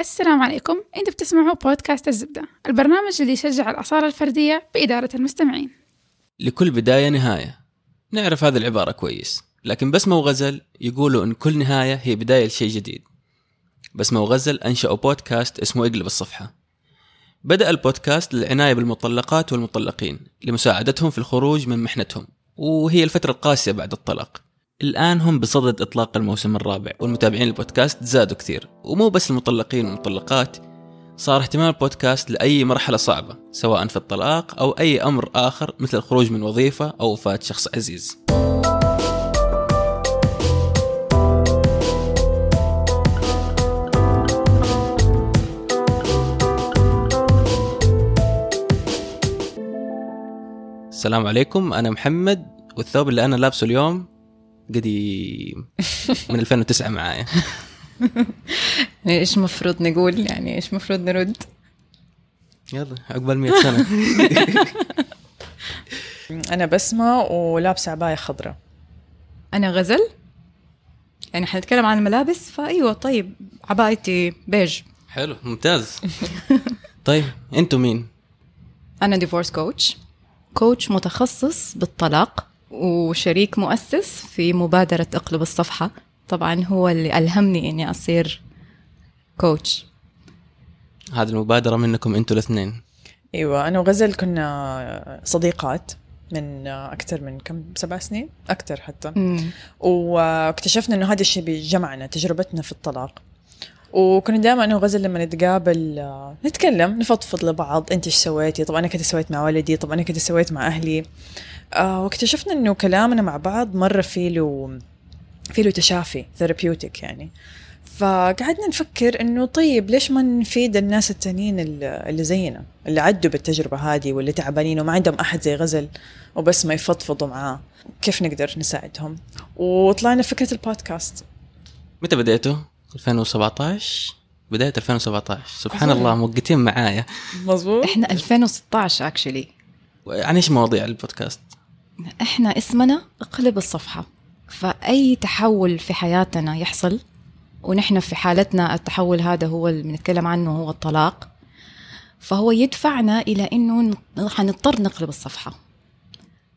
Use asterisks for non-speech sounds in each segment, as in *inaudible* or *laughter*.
السلام عليكم. أنتم بتسمعوا بودكاست الزبدة البرنامج اللي يشجع الأصالة الفردية بإدارة المستمعين. لكل بداية نهاية. نعرف هذه العبارة كويس لكن بسمة وغزل يقولوا إن كل نهاية هي بداية لشيء جديد. بسمة وغزل أنشأوا بودكاست اسمه اقلب الصفحة. بدأ البودكاست للعناية بالمطلقات والمطلقين لمساعدتهم في الخروج من محنتهم وهي الفترة القاسية بعد الطلاق. الآن هم بصدد إطلاق الموسم الرابع والمتابعين البودكاست زادوا كثير ومو بس المطلقين والمطلقات صار اهتمام البودكاست لأي مرحلة صعبة سواء في الطلاق أو أي أمر آخر مثل الخروج من وظيفة أو وفاة شخص عزيز. السلام عليكم أنا محمد والثوب اللي أنا لابسه اليوم قديم من 2009 معايا. *laughs* إيش مفروض نقول؟ يعني إيش مفروض نرد؟ يلا عقبال 100 سنة. *laughs* أنا بسمة ولابسة عباية خضراء. أنا غزل. يعني حنتكلم عن الملابس؟ فأيوة طيب عبايتي بيج. حلو ممتاز. طيب أنتوا مين؟ أنا divorce coach coach متخصص بالطلاق. وشريك مؤسس في مبادرة اقلب الصفحة. طبعا هو اللي ألهمني إني أصير coach هذه المبادرة منكم أنتوا الاثنين. إيوه أنا وغزل كنا صديقات من أكثر من كم؟ سبع سنين؟ أكثر حتى. واكتشفنا إنه هذا الشيء بيجمعنا تجربتنا في الطلاق. وكنا دائما أنا وغزل لما نتقابل آه، نتكلم نفضفض لبعض أنت إيش سويتي؟ طب أنا كنت سويت مع ولدي طب أنا كنت سويت مع أهلي. آه واكتشفنا إنه كلامنا مع بعض مرة في له في له تشافي ثيرابيوتيك يعني. فقعدنا نفكر إنه طيب ليش ما نفيد الناس التانيين اللي زينا اللي عدوا بالتجربة هذه واللي تعبانين وما عندهم أحد زي غزل وبس ما يفضفضوا معاه. كيف نقدر نساعدهم؟ وطلعنا فكرة البودكاست. متى بديتوا؟ 2017 بداية 2017 سبحان. الله موقتين معايا. مظبوط إحنا 2016 اكشلي عن إيش مواضيع البودكاست؟ إحنا اسمنا اقلب الصفحة. فأي تحول في حياتنا يحصل ونحن في حالتنا التحول هذا هو اللي بنتكلم عنه هو الطلاق. فهو يدفعنا إلى إنه ن- حنضطر نقلب الصفحة.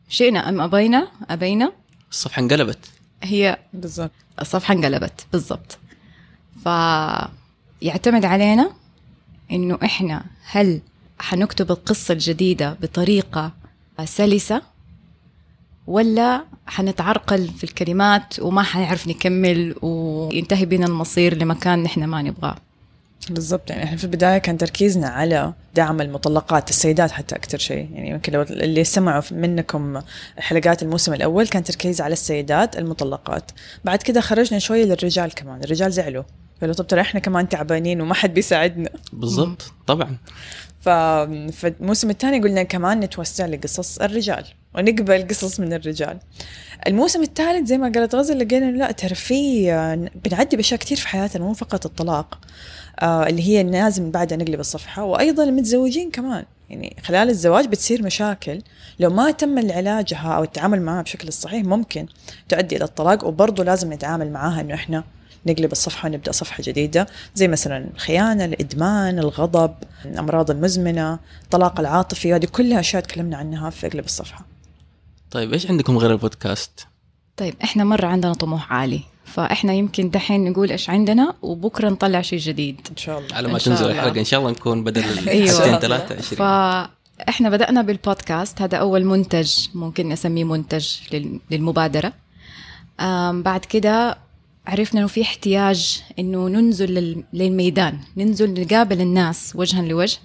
شئنا أم أبينا؟ أبينا. الصفحة انقلبت. هي بالضبط. الصفحة انقلبت. بالضبط. فيعتمد علينا إنه إحنا هل حنكتب القصة الجديدة بطريقة سلسة ولا حنتعرقل في الكلمات وما حنعرف نكمل وينتهي بنا المصير لمكان نحن ما نبغاه؟ بالضبط يعني إحنا في البداية كان تركيزنا على دعم المطلقات السيدات حتى أكثر شيء. يعني يمكن لو اللي سمعوا منكم حلقات الموسم الأول كان تركيز على السيدات المطلقات. بعد كده خرجنا شوية للرجال كمان الرجال زعلوا. قالوا طب ترى إحنا كمان تعبانين وما حد بيساعدنا. بالضبط طبعا. فالموسم الثاني قلنا كمان نتوسع لقصص الرجال ونقبل قصص من الرجال. الموسم الثالث زي ما قالت غزل لقينا لا ترى في بنعدي بأشياء كثير في حياتنا مو فقط الطلاق آه اللي هي لازم بعدها نقلب الصفحة وأيضا المتزوجين كمان. يعني خلال الزواج بتصير مشاكل. لو ما تم علاجها أو التعامل معها بشكل الصحيح ممكن تؤدي إلى الطلاق وبرضه لازم نتعامل معاها إنه إحنا نقلب الصفحة ونبدأ صفحة جديدة زي مثلا الخيانة الإدمان الغضب الأمراض المزمنة الطلاق العاطفي هذه كلها أشياء تكلمنا عنها في أقلب الصفحة طيب إيش عندكم غير البودكاست؟ طيب إحنا مرة عندنا طموح عالي فإحنا يمكن دحين نقول إيش عندنا وبكرة نطلع شيء جديد إن شاء الله على ما تنزل الله. الحلقة إن شاء الله نكون بدل *laughs* أيوة. الحلقتين ثلاثة 20 فاحنا بدأنا بالبودكاست هذا أول منتج ممكن نسميه منتج لل- للمبادرة آم، بعد كده عرفنا إنه في احتياج إنه ننزل لل- للميدان ننزل نقابل الناس وجها لوجه.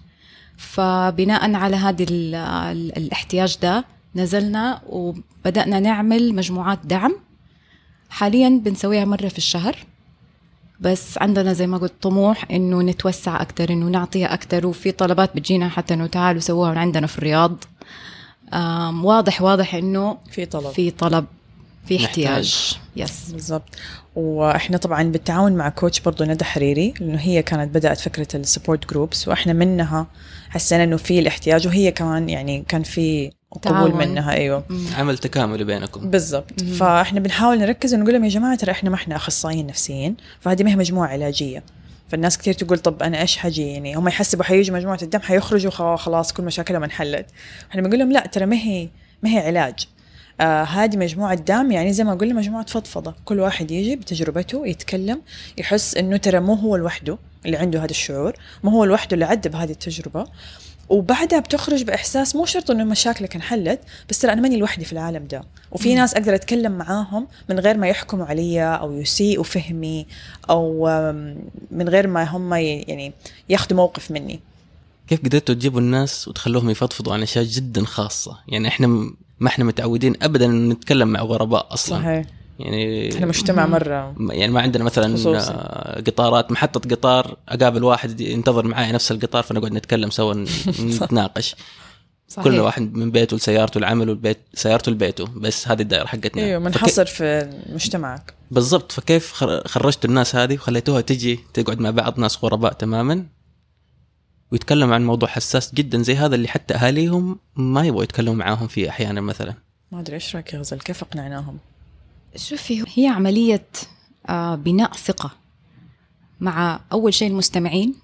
فبناء على هذه ال- الاحتياج ده نزلنا وبدأنا نعمل مجموعات دعم. حاليا بنسويها مرة في الشهر. بس عندنا زي ما قلت طموح إنه نتوسع أكثر إنه نعطيها أكثر وفي طلبات بتجينا حتى إنه تعالوا سووها عندنا في الرياض. واضح واضح إنه في طلب. في طلب. في. احتياج. yes بالضبط. وإحنا طبعا بالتعاون مع coach برضو ندى حريري لأنه هي كانت بدأت فكرة ال support groups وإحنا منها حسينا إنه في الاحتياج وهي كمان يعني كان في قبول تعاون. منها أيوه. عمل تكاملي بينكم. بالضبط. فإحنا بنحاول نركز ونقول لهم يا جماعة ترى إحنا ما إحنا أخصائيين نفسيين فهذه ما هي مجموعة علاجية. فالناس كثير تقول طب أنا إيش حجي يعني هم يحسبوا حيجوا مجموعة الدم حيخرجوا خلاص كل مشاكلهم انحلت. إحنا بنقول لهم لا ترى ما هي ما هي علاج. آه هذه مجموعة دم يعني زي ما قلنا مجموعة فضفضة. كل واحد يجي بتجربته يتكلم يحس إنه ترى مو هو لوحده اللي عنده هذا الشعور مو هو لوحده اللي عدى بهذه التجربة. وبعدها بتخرج بإحساس مو شرط إنه مشاكلك انحلت بس ترى أنا ماني لوحدي في العالم ده. وفي ناس أقدر أتكلم معاهم من غير ما يحكموا علي أو يسيئوا فهمي أو من غير ما هم يعني ياخذوا موقف مني. كيف قدرتوا تجيبوا الناس وتخلوهم يفضفضوا عن أشياء جدا خاصة؟ يعني إحنا ما إحنا متعودين ابدا نتكلم مع غرباء أصلا. صحيح. يعني إحنا مجتمع مرة. يعني ما عندنا مثلا خصوصي. قطارات محطة قطار أقابل واحد ينتظر معي نفس القطار فنقعد نتكلم سوا *laughs* نتناقش. صحيح. كل واحد من بيته لسيارته العمل والبيت سيارته لبيته بس هذه الدائرة حقتنا. إيوه منحصر في مجتمعك. بالضبط. فكيف خر- خرجتوا الناس هذه وخليتوها تجي تقعد مع بعض ناس غرباء تماما؟ ويتكلم عن موضوع حساس جدا زي هذا اللي حتى أهاليهم ما يبغوا يتكلموا معاهم فيه أحيانا مثلا. ما أدري إيش رأيك يا غزل؟ كيف اقنعناهم؟ شوفي هي عملية آه، بناء ثقة مع أول شيء المستمعين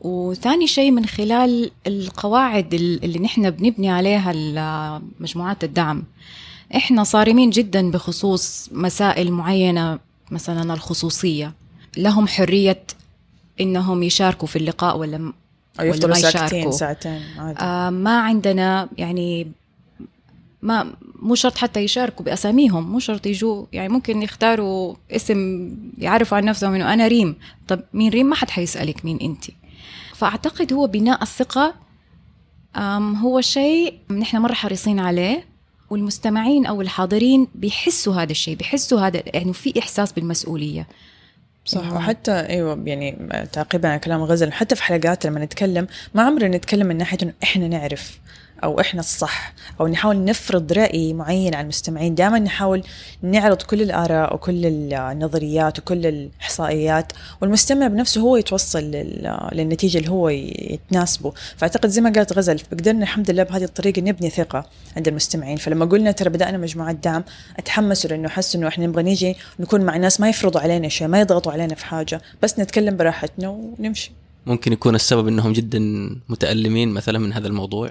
وثاني شيء من خلال القواعد ال- اللي نحن بنبني عليها ال- مجموعات الدعم. إحنا صارمين جدا بخصوص مسائل معينة مثلا الخصوصية. لهم حرية إنهم يشاركوا في اللقاء ولا أو ولا ما يشاركوا. ساعتين عادي. آه ما عندنا يعني ما مو شرط حتى يشاركوا بأساميهم مو شرط يجوا يعني ممكن يختاروا اسم يعرفوا عن نفسهم إنه أنا ريم. طب مين ريم؟ ما حد حيسألك مين أنت. فأعتقد هو بناء الثقة هو شيء نحن مرة حريصين عليه والمستمعين أو الحاضرين بيحسوا هذا الشيء بيحسوا هذا يعني في إحساس بالمسؤولية. صح. وحتى إيوه يعني تعقيبا على كلام غزل حتى في حلقات لما نتكلم ما عمرنا نتكلم من ناحية إنه إحنا نعرف. أو إحنا الصح أو نحاول نفرض رأي معين على المستمعين. دائما نحاول نعرض كل الآراء وكل النظريات وكل الإحصائيات والمستمع بنفسه هو يتوصل لل- للنتيجة اللي هو يتناسبه. فأعتقد زي ما قالت غزل قدرنا الحمد لله بهذه الطريقة نبني ثقة عند المستمعين. فلما قلنا ترى بدأنا مجموعات دعم أتحمسوا لأنه حسوا إنه إحنا نبغى نيجي نكون مع ناس ما يفرضوا علينا شيء ما يضغطوا علينا في حاجة بس نتكلم براحتنا ونمشي. ممكن يكون السبب إنهم جدا متألمين مثلا من هذا الموضوع؟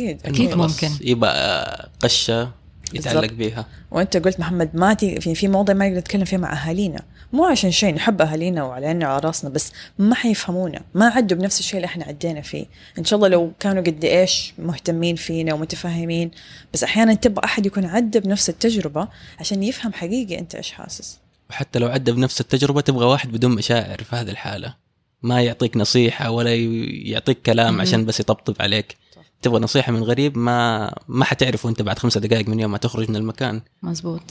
أكيد خلاص ممكن. يبقى قشة يتعلق. بيها. وأنت قلت محمد ما تي في في موضوع ما نقدر نتكلم فيه مع أهالينا. مو عشان شيء نحب أهالينا وعلى وعلى راسنا بس ما حيفهمونا. ما عدوا بنفس الشيء اللي إحنا عدينا فيه. إن شاء الله لو كانوا قد إيش مهتمين فينا ومتفهمين بس أحيانا تبغى أحد يكون عدى بنفس التجربة عشان يفهم حقيقي أنت إيش حاسس. وحتى لو عدى بنفس التجربة تبغى واحد بدون مشاعر في هذه الحالة. ما يعطيك نصيحة ولا يعطيك كلام عشان بس يطبطب عليك. تبغى نصيحة من غريب ما ما حتعرفه أنت بعد خمسة دقائق من يوم ما تخرج من المكان. مزبوط.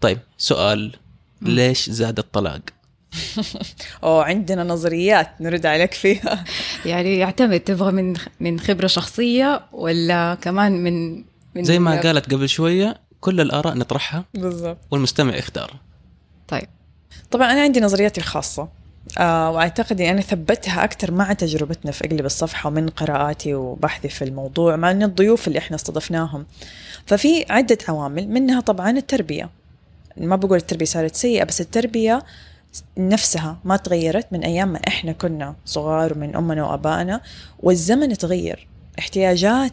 طيب سؤال ليش زاد الطلاق؟ *laughs* أو عندنا نظريات نرد عليك فيها. *laughs* يعني يعتمد تبغى من من خبرة شخصية ولا كمان من من زي ما قالت قبل شوية كل الآراء نطرحها بالضبط. والمستمع يختار. طيب. طبعا أنا عندي نظرياتي الخاصة. آه وأعتقد إني أنا ثبتها أكثر مع تجربتنا في اقلب الصفحة ومن قراءاتي وبحثي في الموضوع مع ان الضيوف اللي إحنا استضفناهم. ففي عدة عوامل منها طبعا التربية. ما بقول التربية صارت سيئة بس التربية نفسها ما تغيرت من أيام ما إحنا كنا صغار ومن أمنا وأبائنا والزمن تغير. احتياجات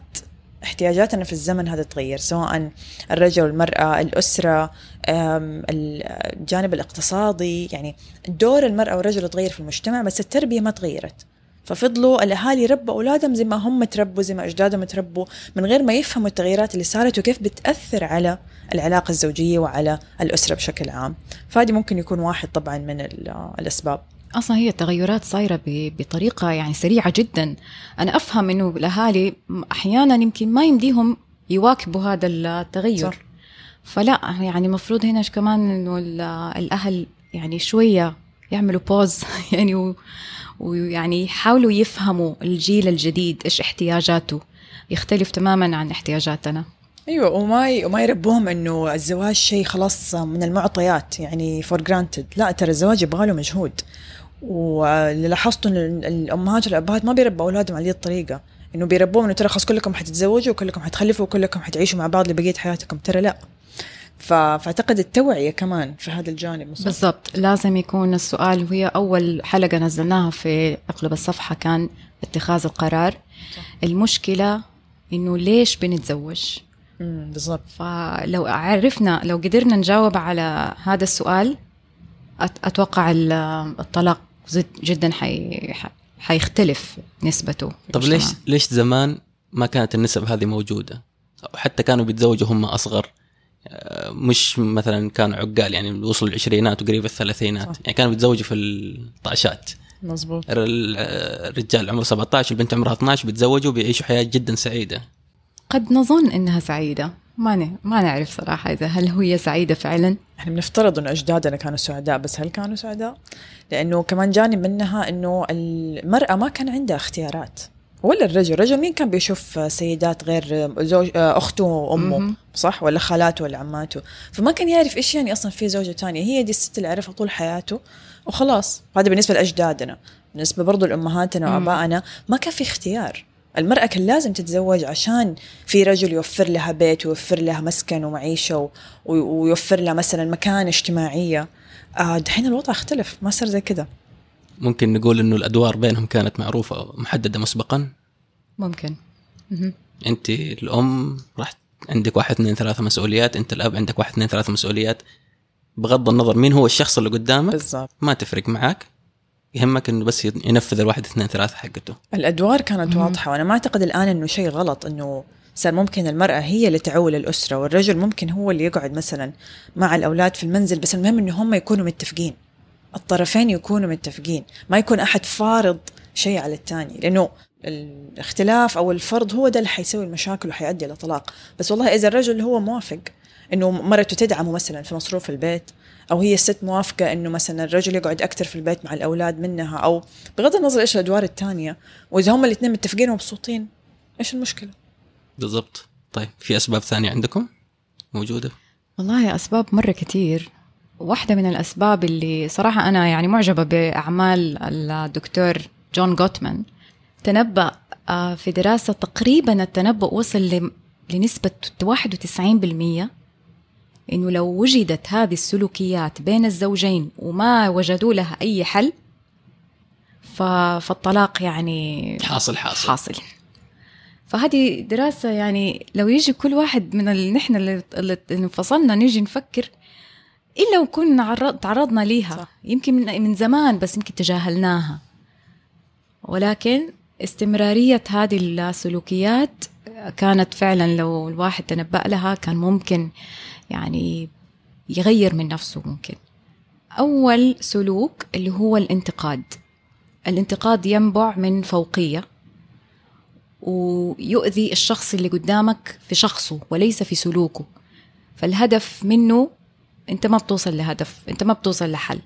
احتياجاتنا في الزمن هذا تغير سواء الرجل والمرأة الأسرة الجانب الاقتصادي يعني دور المرأة والرجل تغير في المجتمع بس التربية ما تغيرت. ففضلوا الأهالي يربوا أولادهم زي ما هم تربوا زي ما أجدادهم تربوا من غير ما يفهموا التغييرات اللي صارت وكيف بتأثر على العلاقة الزوجية وعلى الأسرة بشكل عام. فهذه ممكن يكون واحد طبعا من ال- الأسباب. أصلا هي التغيرات صايرة بطريقة يعني سريعة جدا. أنا أفهم إنه الأهالي أحيانا يمكن ما يمديهم يواكبوا هذا التغير. صح. فلا يعني المفروض هنا كمان إنه ال- الأهل يعني شوية يعملوا pause *laughs* يعني ويعني يحاولوا يفهموا الجيل الجديد إيش احتياجاته. يختلف تماما عن احتياجاتنا. أيوه وما. وما يربوهم إنه الزواج شيء خلاص من المعطيات يعني for granted لا ترى الزواج يبغى له مجهود. واللي لاحظته الأمهات والأبهات ما بيربوا أولادهم على هذه الطريقة. إنه بيربوهم إنه ترى خلاص كلكم حتتزوجوا وكلكم حتخلفوا وكلكم حتعيشوا مع بعض لبقية حياتكم. ترى لا. فأعتقد التوعية كمان في هذا الجانب؟ بالضبط. لازم يكون السؤال وهي أول حلقة نزلناها في أقلب الصفحة كان اتخاذ القرار. المشكلة إنه ليش بنتزوج؟ بالضبط. فلو عرفنا لو قدرنا نجاوب على هذا السؤال ال- الطلاق جدا حي حيختلف نسبته طب. ليش ليش زمان ما كانت النسب هذه موجودة؟ أو حتى كانوا بيتزوجوا هم أصغر آه، مش مثلا كانوا عقال يعني وصلوا العشرينات وقريب الثلاثينات. صح. يعني كانوا بيتزوجوا في الطاشات. مزبوط ال- الرجال عمره 17 البنت عمرها 12 بيتزوجوا بيعيشوا حياة جدا سعيدة. قد نظن إنها سعيدة. ما ن... ما نعرف صراحة إذا هل هي سعيدة فعلا. إحنا بنفترض إنه أجدادنا كانوا سعداء بس هل كانوا سعداء؟ لأنه كمان جانب منها إنه المرأة ما كان عندها اختيارات. ولا الرجل، الرجل مين كان بيشوف سيدات غير زوج أخته وأمه؟ مهم. صح؟ ولا خالاته ولا عماته، فما كان يعرف إيش يعني أصلا في زوجة تانية، هي دي الست اللي عرفها طول حياته وخلاص، هذا بالنسبة لأجدادنا، بالنسبة برضو لأمهاتنا وآبائنا ما كان في اختيار، المرأة كان لازم تتزوج عشان في رجل يوفر لها بيت ويوفر لها مسكن ومعيشة ويوفر لها مثلا مكان اجتماعية. آه دحين الوضع اختلف ما صار زي كده ممكن نقول إنه الأدوار بينهم كانت معروفة محددة مسبقا؟ ممكن. أنت الأم راح عندك واحد اثنين ثلاثة مسؤوليات أنت الأب عندك واحد اثنين ثلاثة مسؤوليات. بغض النظر مين هو الشخص اللي قدامك بالضبط. ما تفرق معك يهمك إنه بس ينفذ الواحد اثنين ثلاثة حقته. الأدوار كانت مم. واضحة وأنا ما أعتقد الآن إنه شيء غلط إنه صار ممكن المرأة هي اللي تعول الأسرة والرجل ممكن هو اللي يقعد مثلا مع الأولاد في المنزل بس المهم إنه هم يكونوا متفقين. الطرفين يكونوا متفقين ما يكون أحد فارض شيء على الثاني لأنه الاختلاف أو الفرض هو ده اللي حيسوي المشاكل وحيؤدي إلى طلاق. بس والله إذا الرجل هو موافق إنه مرته تدعمه مثلا في مصروف البيت أو هي الست موافقة إنه مثلا الرجل يقعد أكثر في البيت مع الأولاد منها أو بغض النظر إيش الأدوار الثانية وإذا هم الاثنين متفقين ومبسوطين إيش المشكلة؟ بالضبط. طيب في أسباب ثانية عندكم؟ موجودة؟ والله أسباب مرة كتير. واحدة من الأسباب اللي صراحة أنا يعني معجبة بأعمال الدكتور جون جوتمان تنبأ آه، في دراسة تقريبا التنبؤ وصل ل- لنسبة 91% إنه لو وجدت هذه السلوكيات بين الزوجين وما وجدوا لها أي حل فالطلاق يعني حاصل حاصل. حاصل. فهذه دراسة يعني لو يجي كل واحد من ال- نحن اللي اللي انفصلنا نيجي نفكر إلا وكنا عرض تعرضنا ليها. صح. يمكن من, من زمان بس يمكن تجاهلناها. ولكن استمرارية هذه السلوكيات كانت فعلا لو الواحد تنبأ لها كان ممكن يعني يغير من نفسه ممكن. أول سلوك اللي هو الانتقاد. الانتقاد ينبع من فوقية ويؤذي الشخص اللي قدامك في شخصه وليس في سلوكه. فالهدف منه أنت ما بتوصل لهدف أنت ما بتوصل لحل.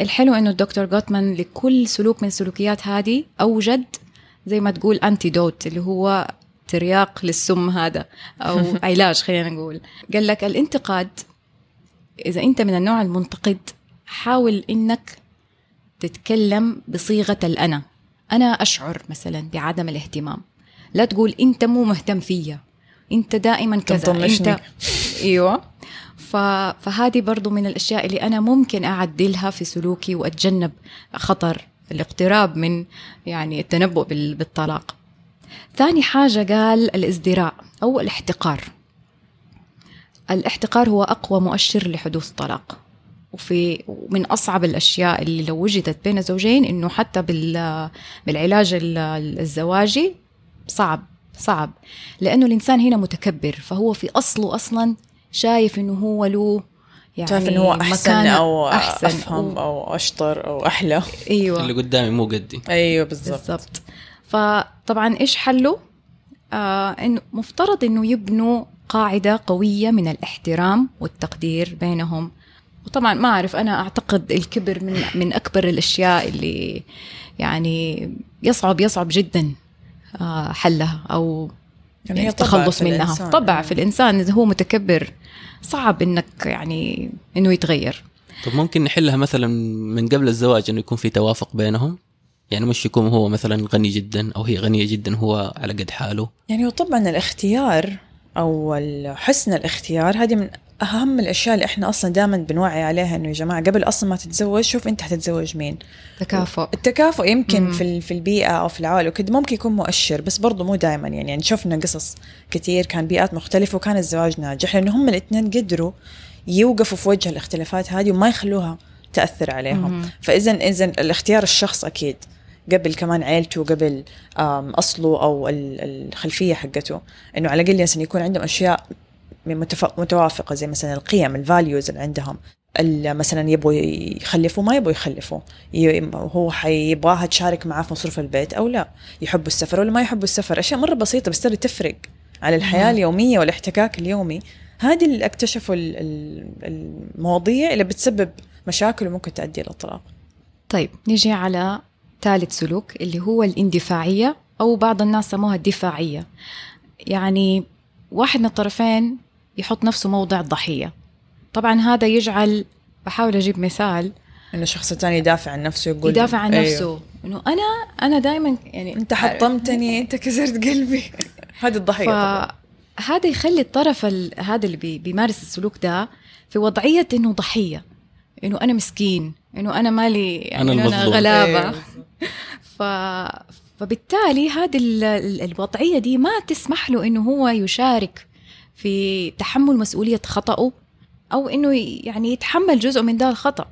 الحلو إنه الدكتور جوتمان لكل سلوك من السلوكيات هذه أوجد زي ما تقول انتيدوت اللي هو ترياق للسم هذا أو *laughs* علاج خلينا نقول. قال لك الانتقاد إذا أنت من النوع المنتقد حاول إنك تتكلم بصيغة الأنا. أنا أشعر مثلا بعدم الاهتمام. لا تقول أنت مو مهتم فيا. أنت دائما كذا. أنت *laughs* أيوه. ف... فهذه برضو من الأشياء اللي أنا ممكن أعدلها في سلوكي وأتجنب خطر الاقتراب من يعني التنبؤ بال... بالطلاق. ثاني حاجة قال الازدراء أو الاحتقار. الاحتقار هو أقوى مؤشر لحدوث طلاق وفي من أصعب الأشياء اللي لو وجدت بين الزوجين إنه حتى بال... بالعلاج ال- الزواجي صعب صعب. لأنه الإنسان هنا متكبر فهو في أصله أصلا شايف إنه هو له يعني شايف إنه هو أحسن مكانة أو أحسن أفهم و... أو أشطر أو أحلى. أيوة. اللي قدامي مو قدي. أيوه بالضبط. بالضبط. فطبعا إيش حله؟ آه انه مفترض إنه يبنوا قاعدة قوية من الاحترام والتقدير بينهم. وطبعا ما أعرف أنا أعتقد الكبر من من أكبر الأشياء اللي يعني يصعب يصعب جدا آه حلها أو يعني يعني التخلص في منها. الإنسان. طبع في الإنسان. إذا هو متكبر صعب إنك يعني إنه يتغير. طب ممكن نحلها مثلا من قبل الزواج إنه يكون في توافق بينهم؟ يعني مش يكون هو مثلا غني جدا أو هي غنية جدا هو على قد حاله؟ يعني وطبعا الإختيار أو حسن الإختيار هذه من أهم الأشياء اللي إحنا أصلا دائما بنوعي عليها إنه يا جماعة قبل أصلا ما تتزوج شوف أنت حتتزوج مين. تكافؤ. التكافؤ يمكن مم. في في البيئة أو في العائلة وكذا ممكن يكون مؤشر بس برضه مو دائما يعني يعني شفنا قصص كثير كان بيئات مختلفة وكان الزواج ناجح لأنه هم الإثنين قدروا يوقفوا في وجه الاختلافات هذه وما يخلوها تأثر عليهم. مم. فاذا اذا الاختيار الشخص أكيد قبل كمان عيلته قبل أصله أو الخلفية حقته. إنه على الأقل يكون عندهم أشياء متوافقة زي مثلا القيم الفاليوز اللي عندهم مثلا يبغوا يخلفوا ما يبغوا يخلفوا. هو حيبغاها تشارك معاه في مصروف البيت أو لا. يحبوا السفر ولا ما يحبوا السفر. أشياء مرة بسيطة بس ترى تفرق على الحياة اليومية والاحتكاك اليومي. هذه اللي اكتشفوا المواضيع اللي بتسبب مشاكل وممكن تؤدي إلى الطلاق طيب نيجي على ثالث سلوك اللي هو الاندفاعية أو بعض الناس سموها الدفاعية. يعني واحد من الطرفين يحط نفسه موضع الضحية. طبعا هذا يجعل بحاول أجيب مثال. إنه الشخص الثاني يدافع عن نفسه يقول يدافع عن أيوه. نفسه. إنه أنا أنا دائما يعني أنت حطمتني *laughs* أنت كسرت قلبي. *laughs* هذه الضحية ف... هذا يخلي الطرف ال... هذا اللي بي... بيمارس السلوك ده في وضعية إنه ضحية. إنه أنا مسكين إنه أنا مالي يعني أنا, أنا غلابة. أيوه. *laughs* ف... فبالتالي هذه الوضعية دي ما تسمح له إنه هو يشارك في تحمل مسؤولية خطأه أو إنه يعني يتحمل جزء من ده الخطأ.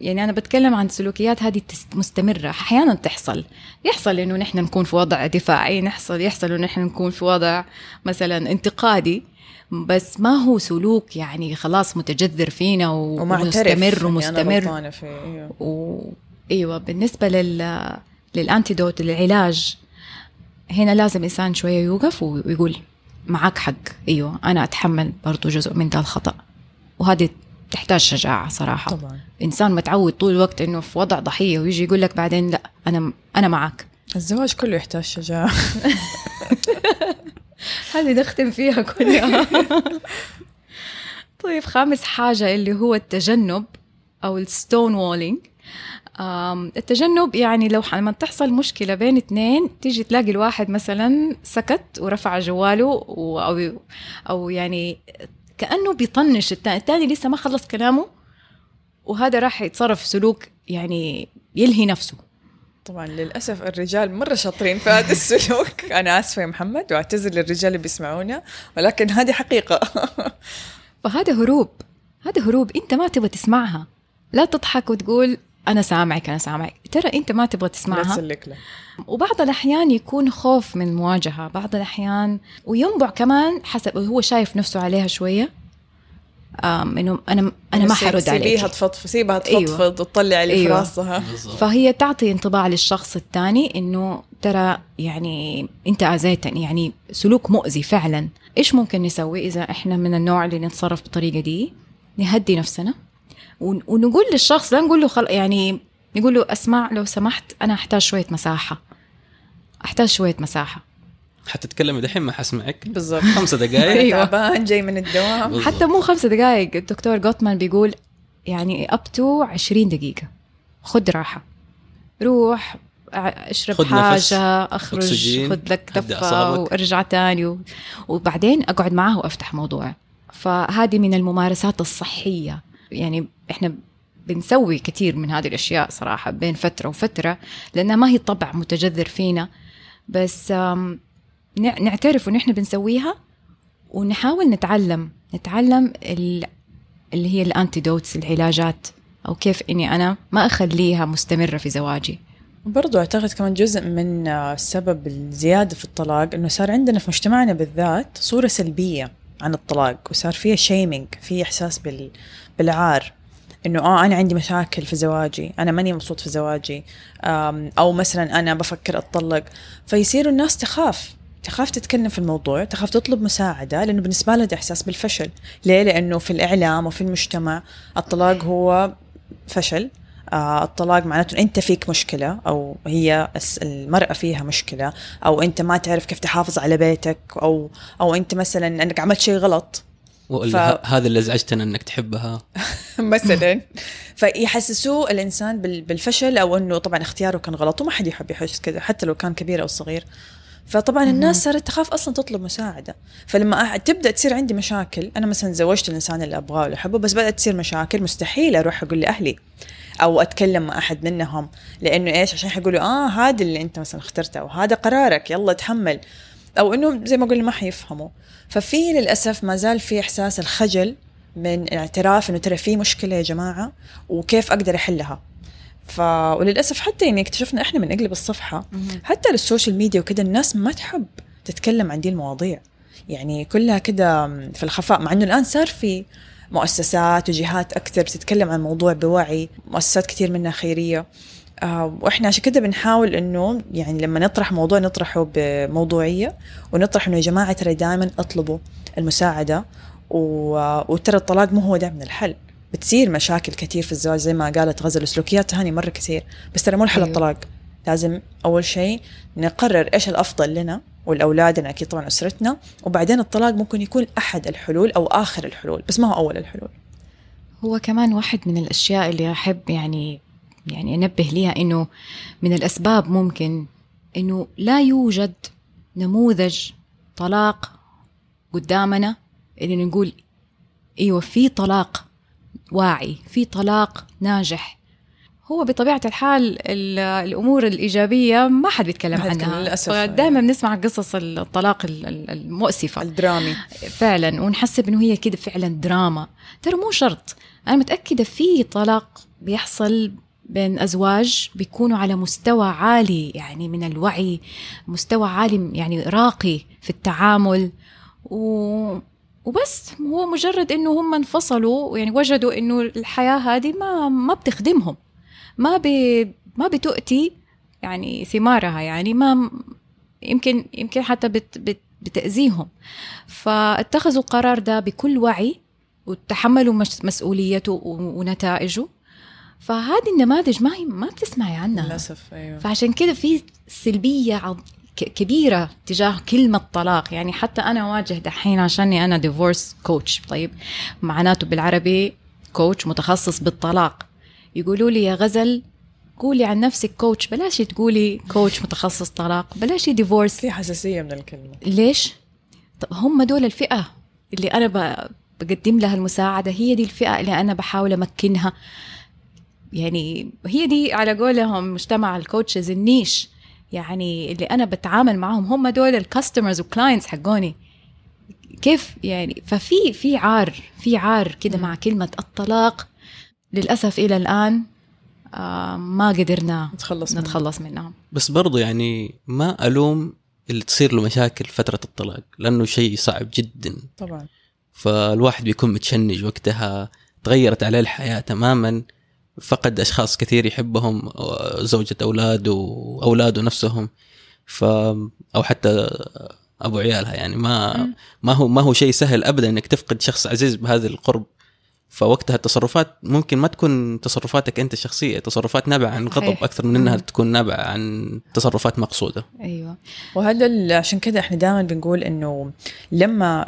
يعني أنا بتكلم عن سلوكيات هذه مستمرة. أحيانا تحصل. يحصل إنه نحن نكون في وضع دفاعي يحصل يحصل إنه نحن نكون في وضع مثلا انتقادي. بس ما هو سلوك يعني خلاص متجذر فينا ومستمر ومستمر. يعني أيوه. و... إيوه بالنسبة لل للأنتيدوت للعلاج هنا لازم إنسان شوية يوقف ويقول معك حق. أيوه أنا أتحمل برضو جزء من ده الخطأ. وهذه تحتاج شجاعة صراحة. طبعا. إنسان متعود طول الوقت إنه في وضع ضحية ويجي يقول لك بعدين لا أنا أنا معك. الزواج كله يحتاج شجاعة. *laughs* هذه نختم فيها كلها. *laughs* طيب خامس حاجة اللي هو التجنب أو الستون وولينج التجنب يعني لو لما تحصل مشكلة بين اثنين تيجي تلاقي الواحد مثلا سكت ورفع جواله أو أو يعني كأنه بيطنش. الثاني الثاني لسه ما خلص كلامه وهذا راح يتصرف سلوك يعني يلهي نفسه. طبعا للأسف الرجال مرة شاطرين في هذا السلوك. *laughs* أنا آسفة يا محمد واعتذر للرجال اللي بيسمعونا ولكن هذه حقيقة. فهذا هروب. هذا هروب. أنت ما تبغى تسمعها. لا تضحك وتقول أنا سامعك أنا سامعك. ترى أنت ما تبغى تسمعها. لا وبعض الأحيان يكون خوف من المواجهه بعض الأحيان وينبع كمان حسب هو شايف نفسه عليها شوية. إنه أنا أنا ما حرد عليك. سيبيها تفضفض سيبها تفضفض أيوة. وتطلع علي أيوة. في راسها فهي تعطي انطباع للشخص الثاني إنه ترى يعني أنت آذيتني يعني سلوك مؤذي فعلا. إيش ممكن نسوي إذا إحنا من النوع اللي نتصرف بالطريقة دي؟ نهدي نفسنا. ونقول للشخص لا نقول له خل... يعني نقول له أسمع لو سمحت أنا أحتاج شوية مساحة. أحتاج شوية مساحة. حتتكلمي دحين ما حسمعك. بالضبط. خمسة دقائق *laughs* أيوه. تعبان جاي من الدوام. حتى مو خمسة دقائق الدكتور جوتمان بيقول يعني up to 20 دقيقة. خذ راحة. روح اشرب خد حاجة نفس. أخرج خذ لك لفة وارجع تاني وبعدين أقعد معاه وأفتح موضوع. فهذه من الممارسات الصحية. يعني إحنا بنسوي كثير من هذه الأشياء صراحة بين فترة وفترة لأنها ما هي طبع متجذر فينا. بس نعترف إن إحنا بنسويها ونحاول نتعلم نتعلم اللي هي الأنتيدوتس العلاجات أو كيف إني أنا ما أخليها مستمرة في زواجي. برضو أعتقد كمان جزء من سبب الزيادة في الطلاق إنه صار عندنا في مجتمعنا بالذات صورة سلبية عن الطلاق وصار فيها شيمينج في إحساس بال بالعار. إنه آه أنا عندي مشاكل في زواجي أنا ماني مبسوط في زواجي أو مثلا أنا بفكر أتطلق. فيصيروا الناس تخاف تخاف تتكلم في الموضوع تخاف تطلب مساعدة لأنه بالنسبة لها ده إحساس بالفشل. ليه؟ لأنه في الإعلام وفي المجتمع الطلاق هو فشل. آه الطلاق معناته أنت فيك مشكلة أو هي المرأة فيها مشكلة أو أنت ما تعرف كيف تحافظ على بيتك أو أو أنت مثلا انك عملت شيء غلط. ف... هذا اللي ازعجتنا إنك تحبها. *laughs* مثلا. فيحسسوه الإنسان بالفشل أو إنه طبعا اختياره كان غلط وما حد يحب يحس كذا حتى لو كان كبير أو صغير. فطبعا الناس صارت تخاف أصلا تطلب مساعدة. فلما تبدأ تصير عندي مشاكل. أنا مثلا زوجت الإنسان اللي أبغاه واللي احبه بس بدأت تصير مشاكل مستحيل أروح أقول لأهلي أو أتكلم مع أحد منهم. لأنه إيش؟ عشان حيقولوا آه هذا اللي أنت مثلا اخترته أو هذا قرارك يلا تحمل. أو إنه زي ما قلنا ما حيفهموا. ففي للأسف ما زال في إحساس الخجل من الاعتراف إنه ترى في مشكلة يا جماعة وكيف أقدر أحلها. ف وللأسف حتى يعني اكتشفنا إحنا من نقلب الصفحة حتى للسوشيال ميديا وكذا الناس ما تحب تتكلم عن دي المواضيع. يعني كلها كده في الخفاء مع إنه الآن صار في مؤسسات وجهات أكثر بتتكلم عن الموضوع بوعي مؤسسات كثير منها خيرية. وإحنا عشان كده بنحاول إنه يعني لما نطرح موضوع نطرحه بموضوعية ونطرح إنه يا جماعة ترى دائما أطلبوا المساعدة وترى الطلاق مو هو دائما الحل. بتصير مشاكل كثير في الزواج زي ما قالت غزل وسلوكيات هاني مرة كثير. بس ترى مو الحل أيوه. الطلاق. لازم أول شيء نقرر إيش الأفضل لنا ولأولادنا أكيد طبعا أسرتنا. وبعدين الطلاق ممكن يكون أحد الحلول أو آخر الحلول بس ما هو أول الحلول. هو كمان واحد من الأشياء اللي أحب يعني يعني أنبه ليها إنه من الأسباب ممكن إنه لا يوجد نموذج طلاق قدامنا اللي نقول إيوه في طلاق واعي في طلاق ناجح. هو بطبيعة الحال الأمور الإيجابية ما حد بيتكلم عنها. للأسف. دائما بنسمع قصص الطلاق المؤسفة. الدرامي. فعلا ونحسب إنه هي كده فعلا دراما. ترى مو شرط. أنا متأكدة في طلاق بيحصل بين أزواج بيكونوا على مستوى عالي يعني من الوعي مستوى عالي يعني راقي في التعامل. و وبس هو مجرد إنه هم انفصلوا يعني وجدوا إنه الحياة هذه ما ما بتخدمهم ما ب ما بتؤتي يعني ثمارها يعني ما يمكن يمكن حتى بت بت بتأذيهم. فاتخذوا القرار ده بكل وعي وتحملوا مسؤوليته ونتائجه. فهذه النماذج ما هي ما بتسمعي عنها. للأسف أيوه. فعشان كده في سلبية كبيرة تجاه كلمة طلاق. يعني حتى أنا أواجه دحين عشاني أنا divorce coach طيب معناته بالعربي coach متخصص بالطلاق. يقولوا لي يا غزل قولي عن نفسك coach بلاش تقولي coach متخصص طلاق بلاش divorce في حساسية من الكلمة. ليش؟ طب هم دول الفئة اللي أنا بقدم لها المساعدة. هي دي الفئة اللي أنا بحاول أمكنها. يعني هي دي على قولهم مجتمع ال coaches ال niche. يعني اللي أنا بتعامل معهم هم دول ال customers وال clients حقوني. كيف يعني؟ ففي في عار في عار كده مع كلمة الطلاق. للأسف إلى الآن آه ما قدرنا نتخلص نتخلص منها بس برضو يعني ما ألوم اللي تصير له مشاكل فترة الطلاق لأنه شيء صعب جدا. طبعا. فالواحد بيكون متشنج وقتها تغيرت عليه الحياة تماما. فقد أشخاص كثير يحبهم زوجة اولاده واولاده نفسهم ف أو حتى أبو عيالها يعني. ما ما هو ما هو شيء سهل ابدا إنك تفقد شخص عزيز بهذا القرب. فوقتها التصرفات ممكن ما تكون تصرفاتك أنت الشخصية تصرفات نابعة عن غضب أكثر من إنها تكون نابعة عن تصرفات مقصودة. أيوه. وهذا عشان كذا إحنا دائما بنقول إنه لما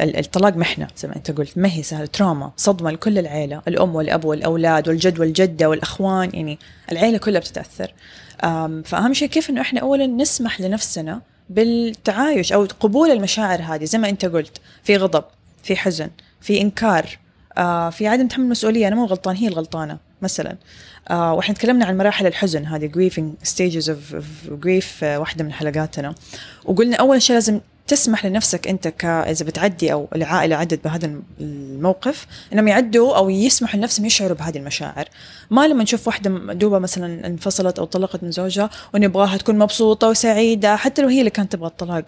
الطلاق محنة زي ما أنت قلت ما هي سهلة. تروما صدمة لكل العيلة الأم والأب والأولاد والجد والجدة والأخوان يعني العيلة كلها بتتأثر. فأهم شيء كيف إنه إحنا اولا نسمح لنفسنا بالتعايش أو قبول المشاعر هذه. زي ما أنت قلت في غضب في حزن في إنكار. آه في عدم تحمل مسؤوليه أنا مو غلطان هي الغلطانة مثلا. آه وإحنا تكلمنا عن مراحل الحزن هذه of, of grief آه واحدة من حلقاتنا. وقلنا أول شيء لازم تسمح لنفسك أنت ك إذا بتعدي أو العائلة عدت بهذا الموقف إنهم يعدوا أو يسمحوا لنفسهم يشعروا بهذه المشاعر. ما لما نشوف واحدة دوبة مثلا انفصلت أو طلقت من زوجها ونبغاها تكون مبسوطة وسعيدة حتى لو هي اللي كانت تبغى الطلاق.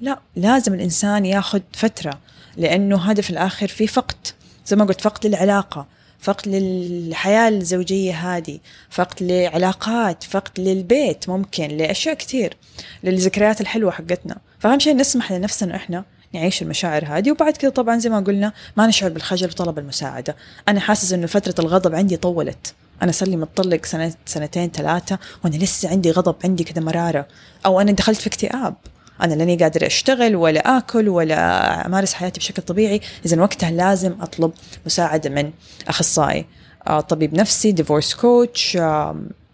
لا لازم الإنسان ياخذ فترة لأنه هذا في الآخر في فقد. زي ما قلت فقد للعلاقة فقد للحياة الزوجية هذه فقد لعلاقات فقد للبيت ممكن لأشياء كثير للذكريات الحلوة حقتنا. فأهم شيء نسمح لنفسنا إحنا نعيش المشاعر هذه. وبعد كده طبعا زي ما قلنا ما نشعر بالخجل وطلب المساعدة. أنا حاسس إنه فترة الغضب عندي طولت. أنا صار لي متطلق سنة سنتين ثلاثة وأنا لسه عندي غضب عندي كده مرارة. أو أنا دخلت في اكتئاب. أنا لاني قادر أشتغل ولا آكل ولا أمارس حياتي بشكل طبيعي اذا وقتها لازم أطلب مساعدة من أخصائي. آه، طبيب نفسي ديفورس كوتش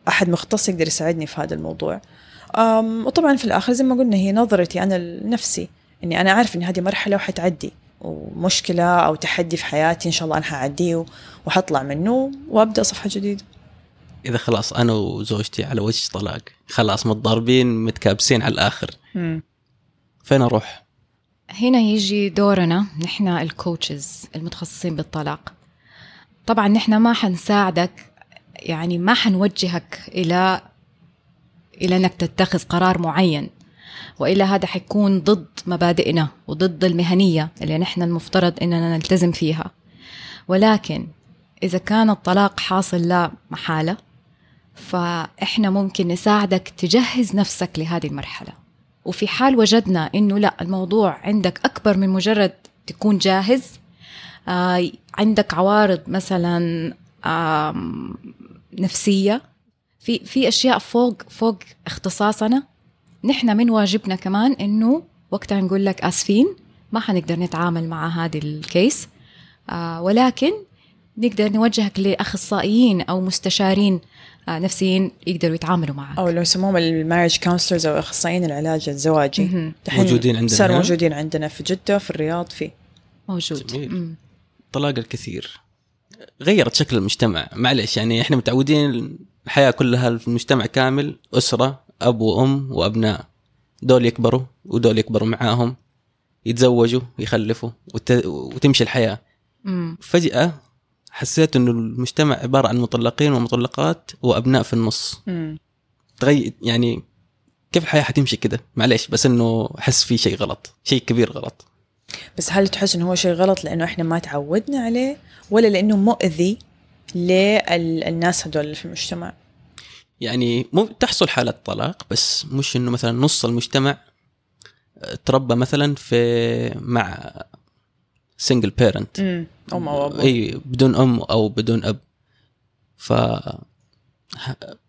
أحد مختص يقدر يساعدني في هذا الموضوع. وطبعا في الآخر زي ما قلنا هي نظرتي أنا لنفسي إني أنا عارف إن هذه مرحلة وحتعدي ومشكلة أو تحدي في حياتي إن شاء الله أنا حعديه وحطلع منه وأبدأ صفحة جديدة. إذا خلاص أنا وزوجتي على وجه طلاق خلاص متضاربين متكابسين على الآخر. مم. فين أروح؟ هنا يجي دورنا نحن الكوتشز المتخصصين بالطلاق. طبعا نحن ما حنساعدك يعني ما حنوجهك إلى إلى إنك تتخذ قرار معين وإلا هذا حيكون ضد مبادئنا وضد المهنية اللي نحن المفترض إننا نلتزم فيها. ولكن إذا كان الطلاق حاصل لا محالة فإحنا ممكن نساعدك تجهز نفسك لهذه المرحلة. وفي حال وجدنا إنه لا الموضوع عندك أكبر من مجرد تكون جاهز آه عندك عوارض مثلا آه نفسية في في أشياء فوق فوق اختصاصنا. نحن من واجبنا كمان إنه وقتها نقول لك اسفين ما حنقدر نتعامل مع هذه ال case آه ولكن نقدر نوجهك لأخصائيين أو مستشارين نفسيين يقدروا يتعاملوا معك. أو لو يسموهم ال marriage counselors أو إخصائيين العلاج الزواجي. موجودين عندنا صار هنا؟ موجودين عندنا في جدة في الرياض في موجود. طلاق الكثير. غيرت شكل المجتمع. معلش يعني إحنا متعودين الحياة كلها في المجتمع كامل أسرة أب وأم وأبناء. دول يكبروا ودول يكبروا معاهم يتزوجوا يخلفوا وت... وتمشي الحياة. مم. فجأة حسيت إنه المجتمع عبارة عن مطلقين ومطلقات وأبناء في النص. تغير يعني كيف الحياة حتمشي كده؟ معلش بس إنه أحس في شيء غلط شيء كبير غلط. بس هل تحس إنه هو شيء غلط لأنه إحنا ما تعودنا عليه ولا لأنه مؤذي للناس اللي في المجتمع؟ يعني مو تحصل حالة طلاق بس مش إنه مثلا نص المجتمع آه، تربى مثلا في مع single parent أم أو ابو إي بدون أم أو بدون أب. ف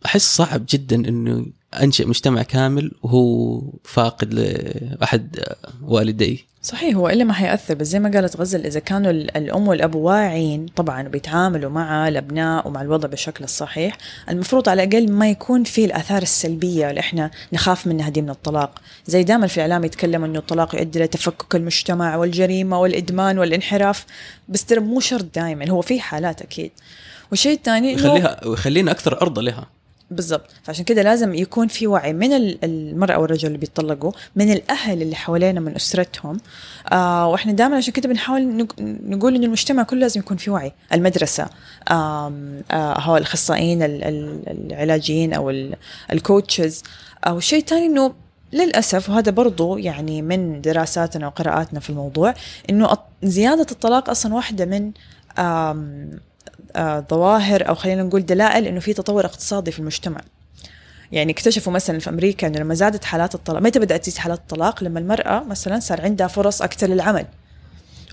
أحس صعب جدا إنه أنشئ مجتمع كامل وهو فاقد لاحد والديه. صحيح هو الا ما حيأثر بس زي ما قالت غزل إذا كانوا ال- الأم والأب واعيين طبعا وبيتعاملوا مع الأبناء ومع الوضع بالشكل الصحيح المفروض على الأقل ما يكون في الآثار السلبية اللي إحنا نخاف منها دي من الطلاق. زي دائما في الإعلام يتكلموا إنه الطلاق يؤدي لتفكك المجتمع والجريمة والإدمان والانحراف بس ترى مو شرط دائما هو في حالات أكيد. والشيء الثاني ويخليها ويخلينا أكثر عرضة لها. بالضبط. فعشان كده لازم يكون في وعي من ال- المرأة والرجل اللي بيتطلقوا من الأهل اللي حوالينا من أسرتهم. آه وإحنا دائما عشان كده بنحاول نق- نقول إن المجتمع كله لازم يكون في وعي. المدرسة آم آه هو الأخصائيين ال- ال- العلاجيين أو ال- الكوتشز أو الشيء الثاني إنه للأسف وهذا برضو يعني من دراساتنا وقراءاتنا في الموضوع إنه زيادة الطلاق أصلا واحدة من آه، ظواهر أو خلينا نقول دلائل إنه في تطور اقتصادي في المجتمع. يعني اكتشفوا مثلا في أمريكا إنه لما زادت حالات الطلاق متى بدات تزيد حالات الطلاق لما المرأة مثلا صار عندها فرص أكثر للعمل.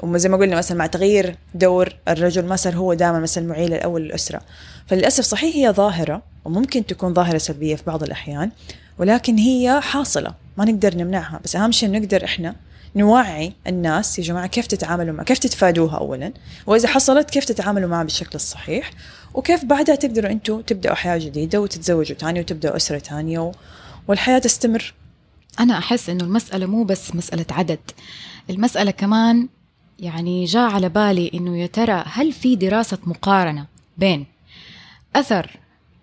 وزي ما قلنا مثلا مع تغيير دور الرجل ما صار هو دائما مثلا المعيل الأول للاسره فللأسف صحيح هي ظاهرة وممكن تكون ظاهرة سلبية في بعض الأحيان ولكن هي حاصلة ما نقدر نمنعها. بس أهم شيء نقدر إحنا نوعي الناس يا جماعة كيف تتعاملوا معها كيف تتفادوها اولا؟ وإذا حصلت كيف تتعاملوا معها بالشكل الصحيح؟ وكيف بعدها تقدروا أنتم تبدأوا حياة جديدة وتتزوجوا ثاني وتبدأوا أسرة ثانية. والحياة تستمر؟ أنا أحس إنه المسألة مو بس مسألة عدد المسألة كمان يعني جاء على بالي إنه يا ترى هل في دراسة مقارنة بين أثر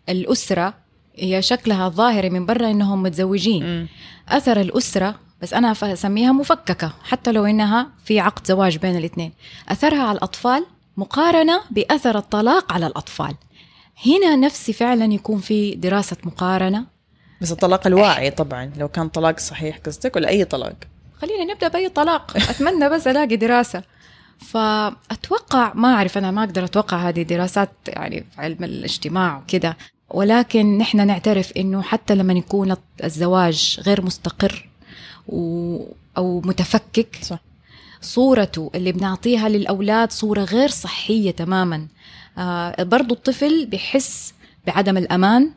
الأسرة هي شكلها ظاهري من برا إنهم متزوجين. أثر الأسرة بس أنا ف- أسميها مفككة حتى لو إنها في عقد زواج بين الاثنين. أثرها على الأطفال مقارنة بأثر الطلاق على الأطفال. هنا نفسي فعلا يكون في دراسة مقارنة. بس الطلاق الواعي طبعا لو كان طلاق صحيح قصدك ولا أي طلاق؟ خلينا نبدأ بأي طلاق. أتمنى بس ألاقي دراسة. فأتوقع ما أعرف أنا ما أقدر أتوقع هذه دراسات يعني في علم الاجتماع وكذا. ولكن نحن نعترف إنه حتى لما يكون الزواج غير مستقر و أو متفكك. صح. صورته اللي بنعطيها للأولاد صورة غير صحية تماما. آه برضو الطفل بيحس بعدم الأمان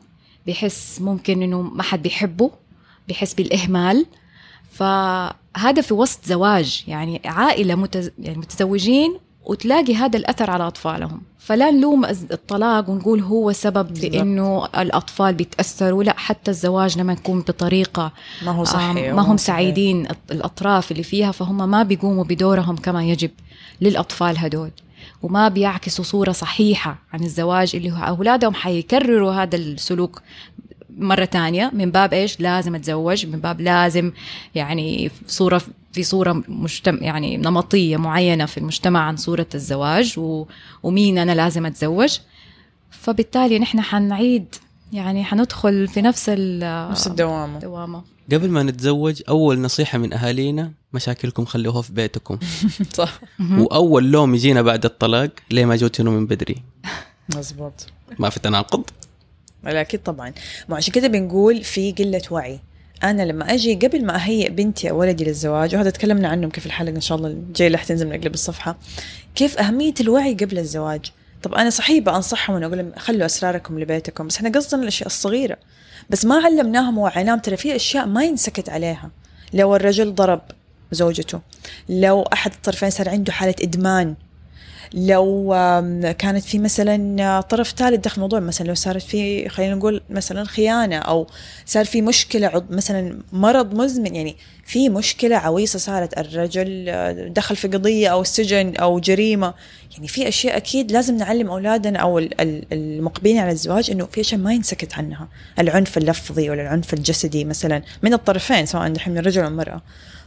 بيحس ممكن إنه ما حد بيحبه بيحس بالإهمال. فهذا في وسط زواج يعني عائلة متز... يعني متزوجين وتلاقي هذا الأثر على أطفالهم. فلا نلوم الطلاق ونقول هو سبب في إنه الأطفال بيتأثروا. لا حتى الزواج لما يكون بطريقة ما هو صحي ما هم سعيدين الأطراف اللي فيها فهم ما بيقوموا بدورهم كما يجب للأطفال هدول. وما بيعكسوا صورة صحيحة عن الزواج اللي هو أولادهم حيكرروا هذا السلوك مرة تانية من باب إيش؟ لازم أتزوج من باب لازم يعني صورة في صورة مجتمع يعني نمطية معينة في المجتمع عن صورة الزواج و... ومين أنا لازم أتزوج. فبالتالي نحن حنعيد يعني حندخل في نفس نفس الدوامة. الدوامة. قبل ما نتزوج أول نصيحة من أهالينا مشاكلكم خلوها في بيتكم. *laughs* صح. وأول لوم يجينا بعد الطلاق ليه ما جوتوا من بدري؟ مزبوط. ما في تناقض. أكيد طبعا. ما عشان كده بنقول في قلة وعي. أنا لما أجي قبل ما أهيئ بنتي أو ولدي للزواج وهذا تكلمنا عنه كيف الحلقة إن شاء الله الجاية اللي حتنزل من اقلب الصفحة كيف أهمية الوعي قبل الزواج؟ طب أنا صحيح بأنصحهم واقول لهم خلوا أسراركم لبيتكم بس إحنا قصدنا الأشياء الصغيرة. بس ما علمناهم ووعيناهم ترى في أشياء ما ينسكت عليها. لو الرجل ضرب زوجته لو أحد الطرفين صار عنده حالة إدمان لو كانت في مثلا طرف ثالث دخل الموضوع مثلا لو صارت في خلينا نقول مثلا خيانة أو صار في مشكلة مثلا مرض مزمن يعني في مشكلة عويصة صارت الرجل دخل في قضية أو سجن أو جريمة. يعني في أشياء أكيد لازم نعلم أولادنا أو المقبلين على الزواج إنه في أشياء ما ينسكت عنها. العنف اللفظي ولا العنف الجسدي مثلا من الطرفين سواء دحين من الرجل أو المرأة.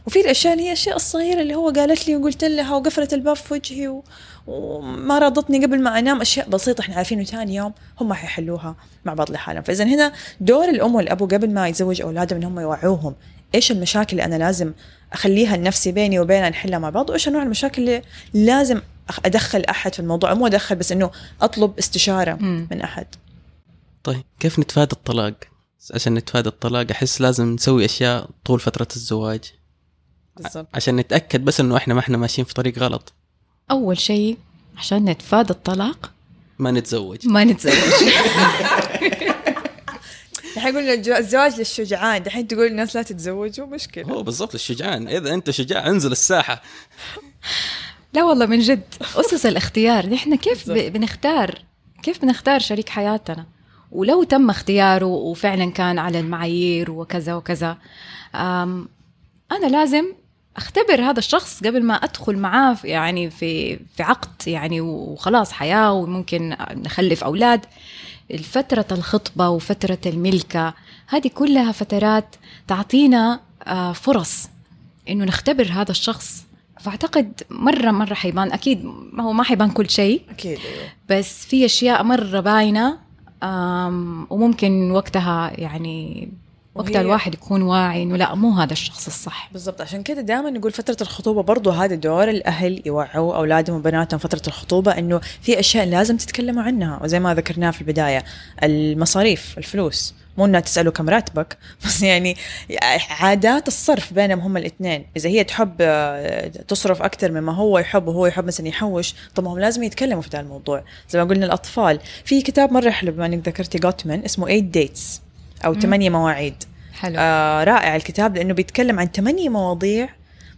وفي الأشياء اللي هي الأشياء الصغيرة اللي هو قالت لي وقلت لها وقفلت الباب في وجهي و... وما رضتني قبل ما أنام. أشياء بسيطة إحنا عارفين ثاني يوم هم حيحلوها مع بعض لحالهم. فاذا هنا دور الأم والابو قبل ما يتزوج أولادهم انهم يوعوهم. إيش المشاكل اللي أنا لازم أخليها لنفسي بيني وبينها نحلها مع بعض؟ وإيش انواع المشاكل اللي لازم أدخل أحد في الموضوع؟ مو أدخل بس إنه أطلب استشارة م. من أحد. طيب كيف نتفادى الطلاق؟ عشان نتفادى الطلاق أحس لازم نسوي أشياء طول فترة الزواج. بالزبط. عشان نتأكد بس إنه إحنا ما إحنا ماشيين في طريق غلط. أول شيء عشان نتفادى الطلاق. ما نتزوج. ما نتزوج. *laughs* الحين قلنا الزواج للشجعان. دحين تقول الناس لا تتزوجوا مشكلة. هو بالضبط للشجعان. إذا أنت شجاع انزل الساحة. لا والله من جد. أسس الاختيار. نحن كيف بنختار؟ كيف بنختار شريك حياتنا؟ ولو تم اختياره وفعلا كان على المعايير وكذا وكذا أنا لازم أختبر هذا الشخص قبل ما أدخل معاه يعني في في عقد يعني وخلاص حياة وممكن نخلف أولاد فترة الخطبة وفترة الملكة هذه كلها فترات تعطينا آه، فرص إنه نختبر هذا الشخص فأعتقد مره مرة حيبان أكيد ما هو ما حيبان كل شيء أكيد أيوه. بس في أشياء مرة باينة وممكن وقتها يعني وقتها الواحد يكون واعي إنه لا مو هذا الشخص الصح. بالضبط. عشان كده دائما نقول فترة الخطوبة برضو هذا دور الأهل يوعوا أولادهم وبناتهم فترة الخطوبة إنه في أشياء لازم تتكلموا عنها. وزي ما ذكرناه في البداية المصاريف الفلوس. مو إنها تسألوا كم راتبك *laughs* بس يعني عادات الصرف بينهم هم الاثنين. إذا هي تحب آه، تصرف أكثر مما هو يحب وهو يحب مثلا يحوش طب هم لازم يتكلموا في هذا الموضوع. زي ما قلنا الأطفال. في كتاب مرة حلو بما إنك ذكرتي جوتمان اسمه 8 ديتس أو ثمانية مواعيد. حلو. آه رائع الكتاب لأنه بيتكلم عن ثمانية مواضيع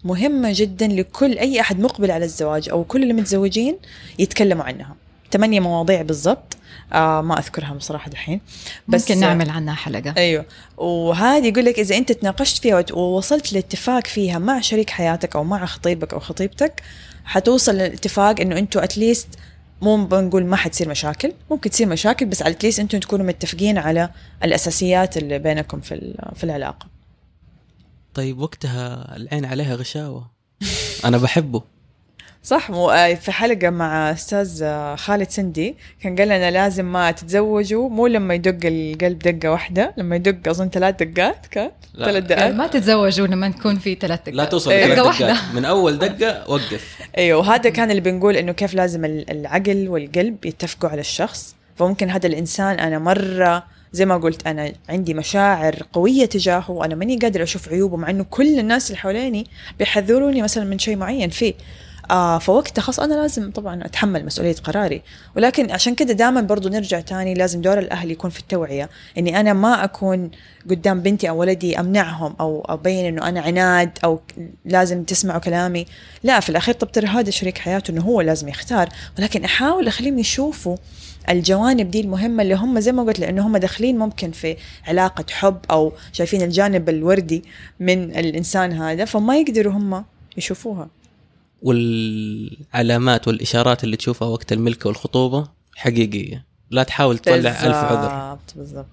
مهمة جدا لكل أي أحد مقبل على الزواج أو كل اللي متزوجين يتكلموا عنها. ثمانية مواضيع بالضبط. آه ما اذكرها بصراحه دحين. بس ممكن نعمل عنها حلقة. أيوه. وهذه يقول لك إذا أنت تناقشت فيها ووصلت لاتفاق فيها مع شريك حياتك أو مع خطيبك أو خطيبتك حتوصل لاتفاق إنه أنتوا اتليست مو بنقول ما حتصير مشاكل ممكن تصير مشاكل بس على اتليست أنتم تكونوا متفقين على الأساسيات اللي بينكم في في العلاقة. طيب وقتها العين عليها غشاوة. أنا بحبه. صح مو آه، في حلقة مع أستاذ آه، خالد سندي كان قال لنا لازم ما تتزوجوا مو لما يدق القلب دقة واحدة لما يدق أظن ثلاث دقات كان؟ ثلاث دقات؟ ما تتزوجوا لما تكون في ثلاث دقات. لا توصل أيوة. دقة واحدة. من أول دقة وقف. أيوه وهذا كان اللي بنقول إنه كيف لازم العقل والقلب يتفقوا على الشخص. فممكن هذا الإنسان أنا مرة زي ما قلت أنا عندي مشاعر قوية تجاهه وأنا ماني قادر أشوف عيوبه مع إنه كل الناس اللي حواليني بيحذروني مثلا من شيء معين. فيه آه فوقتها خلاص أنا لازم طبعا أتحمل مسؤولية قراري. ولكن عشان كده دائما برضو نرجع تاني لازم دور الأهل يكون في التوعية. إني أنا ما أكون قدام بنتي أو ولدي أمنعهم أو أبين إنه أنا عناد أو لازم تسمعوا كلامي. لا في الأخير طب ترى هذا شريك حياته إنه هو لازم يختار. ولكن أحاول أخليهم يشوفوا الجوانب دي المهمة اللي هم زي ما قلت لأنه هم داخلين ممكن في علاقة حب أو شايفين الجانب الوردي من الإنسان هذا فما يقدروا هم يشوفوها. والعلامات والإشارات اللي تشوفها وقت الملكة والخطوبة حقيقية. لا تحاول تطلع ألف عذر. بالضبط بالضبط.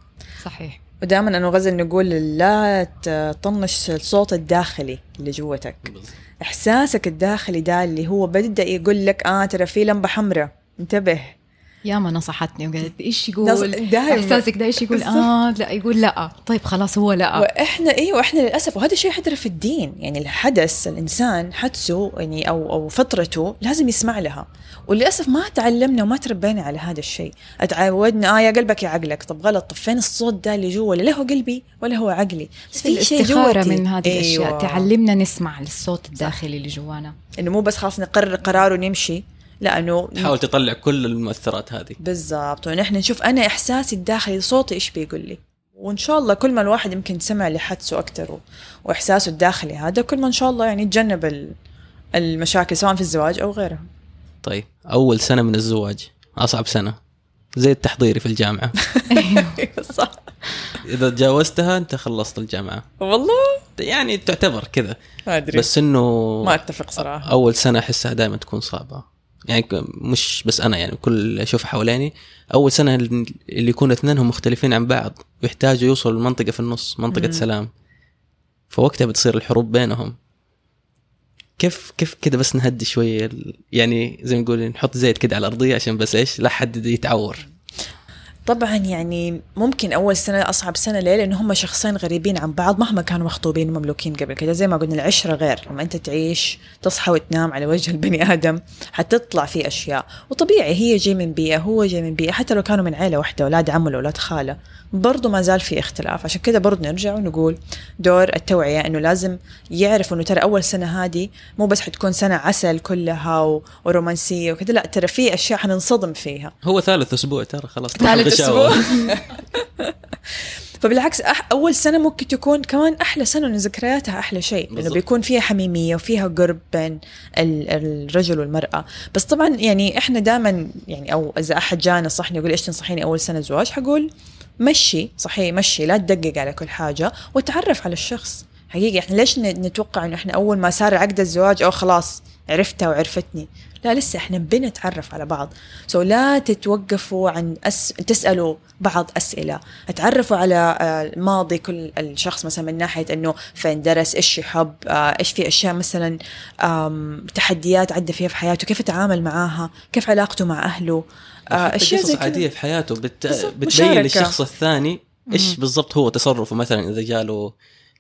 صحيح. ودائما أنا غزل نقول لا تطنش الصوت الداخلي اللي جوتك. إحساسك الداخلي ده اللي هو بدأ يقول لك آه ترى في لمبة حمراء. انتبه. ياما نصحتني وقالت إيش يقول؟ إحساسك ده إيش يقول؟ آه لا يقول لا. طيب خلاص هو لا. وإحنا أيوه وإحنا للأسف وهذا الشيء حتى في الدين يعني الحدث الإنسان حدثه يعني أو أو فطرته لازم يسمع لها. وللأسف ما تعلمنا وما تربينا على هذا الشيء. أتعودنا آه يا قلبك يا عقلك. طب غلط طب فين الصوت ده اللي جوا؟ لا هو قلبي ولا هو عقلي. بس في شيء من هذه أيوة. الاشياء تعلمنا نسمع للصوت الداخلي اللي جوانا. إنه مو بس خلاص نقرر قرار ونمشي. لأنه تحاول تطلع كل المؤثرات هذه. بالضبط. ونحن نشوف أنا إحساسي الداخلي صوتي إيش بيقول لي؟ وإن شاء الله كل ما الواحد يمكن سمع لحدسه أكثر وإحساسه الداخلي هذا كل ما إن شاء الله يعني يتجنب المشاكل سواء في الزواج أو غيرها. طيب أول سنة من الزواج أصعب سنة. زي التحضيري في الجامعة. *laughs* أيوة، صح. إذا تجاوزتها أنت خلصت الجامعة. والله؟ يعني تعتبر كذا. ما أدري. بس إنه ما أتفق صراحة. أول سنة أحسها دائما تكون صعبة. يعني مش بس أنا يعني كل أشوف حواليني. أول سنة اللي يكون اثنينهم مختلفين عن بعض ويحتاجوا يوصلوا لمنطقة في النص منطقة مم. سلام. فوقتها بتصير الحروب بينهم. كيف كيف كده بس نهدي شوية يعني زي ما نقول نحط زيت كده على الأرضية عشان بس إيش؟ لا حد يتعور. طبعا يعني ممكن أول سنة أصعب سنة ليه؟ لأنه هم شخصين غريبين عن بعض مهما كانوا مخطوبين ومملوكين قبل كده. زي ما قلنا العشرة غير. لما أنت تعيش تصحى وتنام على وجه البني آدم حتطلع في أشياء. وطبيعي هي جاي من بيئة هو جاي من بيئة. حتى لو كانوا من عيلة واحدة أولاد عم ولا أولاد خالة برضو ما زال في اختلاف. عشان كده برضو نرجع ونقول دور التوعية إنه لازم يعرفوا إنه ترى أول سنة هذه مو بس حتكون سنة عسل كلها ورومانسية وكذا. لا ترى في أشياء حننصدم فيها. هو ثالث أسبوع ترى خلاص. ثالث أسبوع. *laughs* فبالعكس أح أول سنة ممكن تكون كمان أحلى سنة ان ذكرياتها أحلى شيء لأنه بيكون فيها حميمية وفيها قرب بين الرجل والمرأة. بس طبعا يعني إحنا دائما يعني أو إذا أحد جانا نصحني يقول إيش تنصحيني أول سنة زواج حقول مشي صحيح مشي لا تدقق على كل حاجة وتعرف على الشخص. حقيقي إحنا ليش نتوقع إنه إحنا أول ما صار عقد الزواج أو خلاص عرفتها وعرفتني؟ لا لسه إحنا بنتعرف على بعض. سو لا تتوقفوا عن أس... تسألوا بعض أسئلة. أتعرفوا على آه، ماضي كل الشخص مثلا من ناحية إنه فين درس إيش يحب آه، إيش في أشياء مثلا تحديات عدى فيها في حياته كيف يتعامل معاها كيف علاقته مع أهله آه، أشياء زي عاديه في حياته بت... بتبين للشخص الثاني إيش بالضبط هو تصرفه مثلا إذا جاله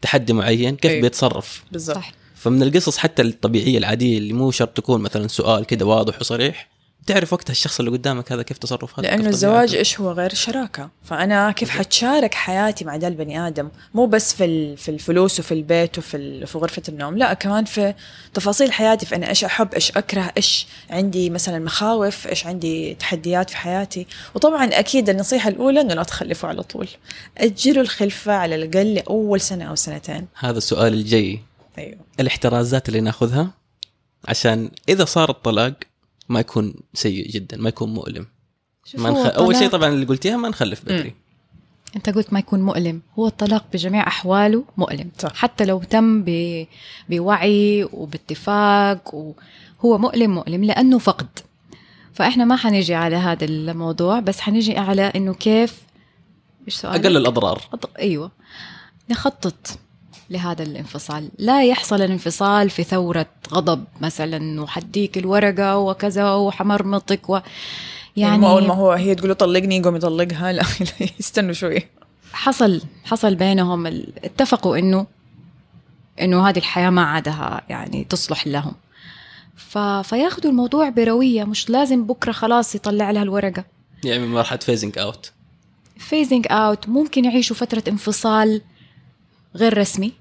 تحدي معين كيف أيوه. بيتصرف. بالضبط. فمن القصص حتى الطبيعية العادية اللي مو شرط تكون مثلا سؤال كده واضح وصريح تعرف وقتها الشخص اللي قدامك هذا كيف تصرف هذا لأنه الزواج إيش هو؟ غير شراكة. فأنا كيف حتشارك حياتي مع ذا البني آدم؟ مو بس في في الفلوس وفي البيت وفي في غرفة النوم لا كمان في تفاصيل حياتي في أنا إيش أحب إيش أكره إيش عندي مثلا مخاوف إيش عندي تحديات في حياتي. وطبعا أكيد النصيحة الأولى إنه لا تخلفوا على طول. أجلوا الخلفة على الأقل لأول سنة أو سنتين. هذا السؤال الجاي أيوه. الاحترازات اللي ناخذها عشان إذا صار الطلاق ما يكون سيء جدا ما يكون مؤلم. ما نخ... أول شيء طبعا اللي قلتيها ما نخلف بدري. م. أنت قلت ما يكون مؤلم. هو الطلاق بجميع أحواله مؤلم. صح. حتى لو تم ب... بوعي وباتفاق وهو مؤلم مؤلم لأنه فقد. فإحنا ما حنيجي على هذا الموضوع بس حنيجي على إنه كيف إيش سؤالك؟ أقل الأضرار. أض... أيوه. نخطط. لهذا الانفصال. لا يحصل الانفصال في ثورة غضب مثلا وحديك الورقة وكذا وحمرمطك و. يعني اول ما هو هي تقول طلقني يقوم يطلقها *laughs* لا يستنوا شوي. حصل حصل بينهم اتفقوا إنه إنه هذه الحياة ما عادها يعني تصلح لهم. ف... فياخذوا الموضوع بروية مش لازم بكرة خلاص يطلع لها الورقة. يعني مرحلة فيزنج اوت phasing out ممكن يعيشوا فترة انفصال غير رسمي.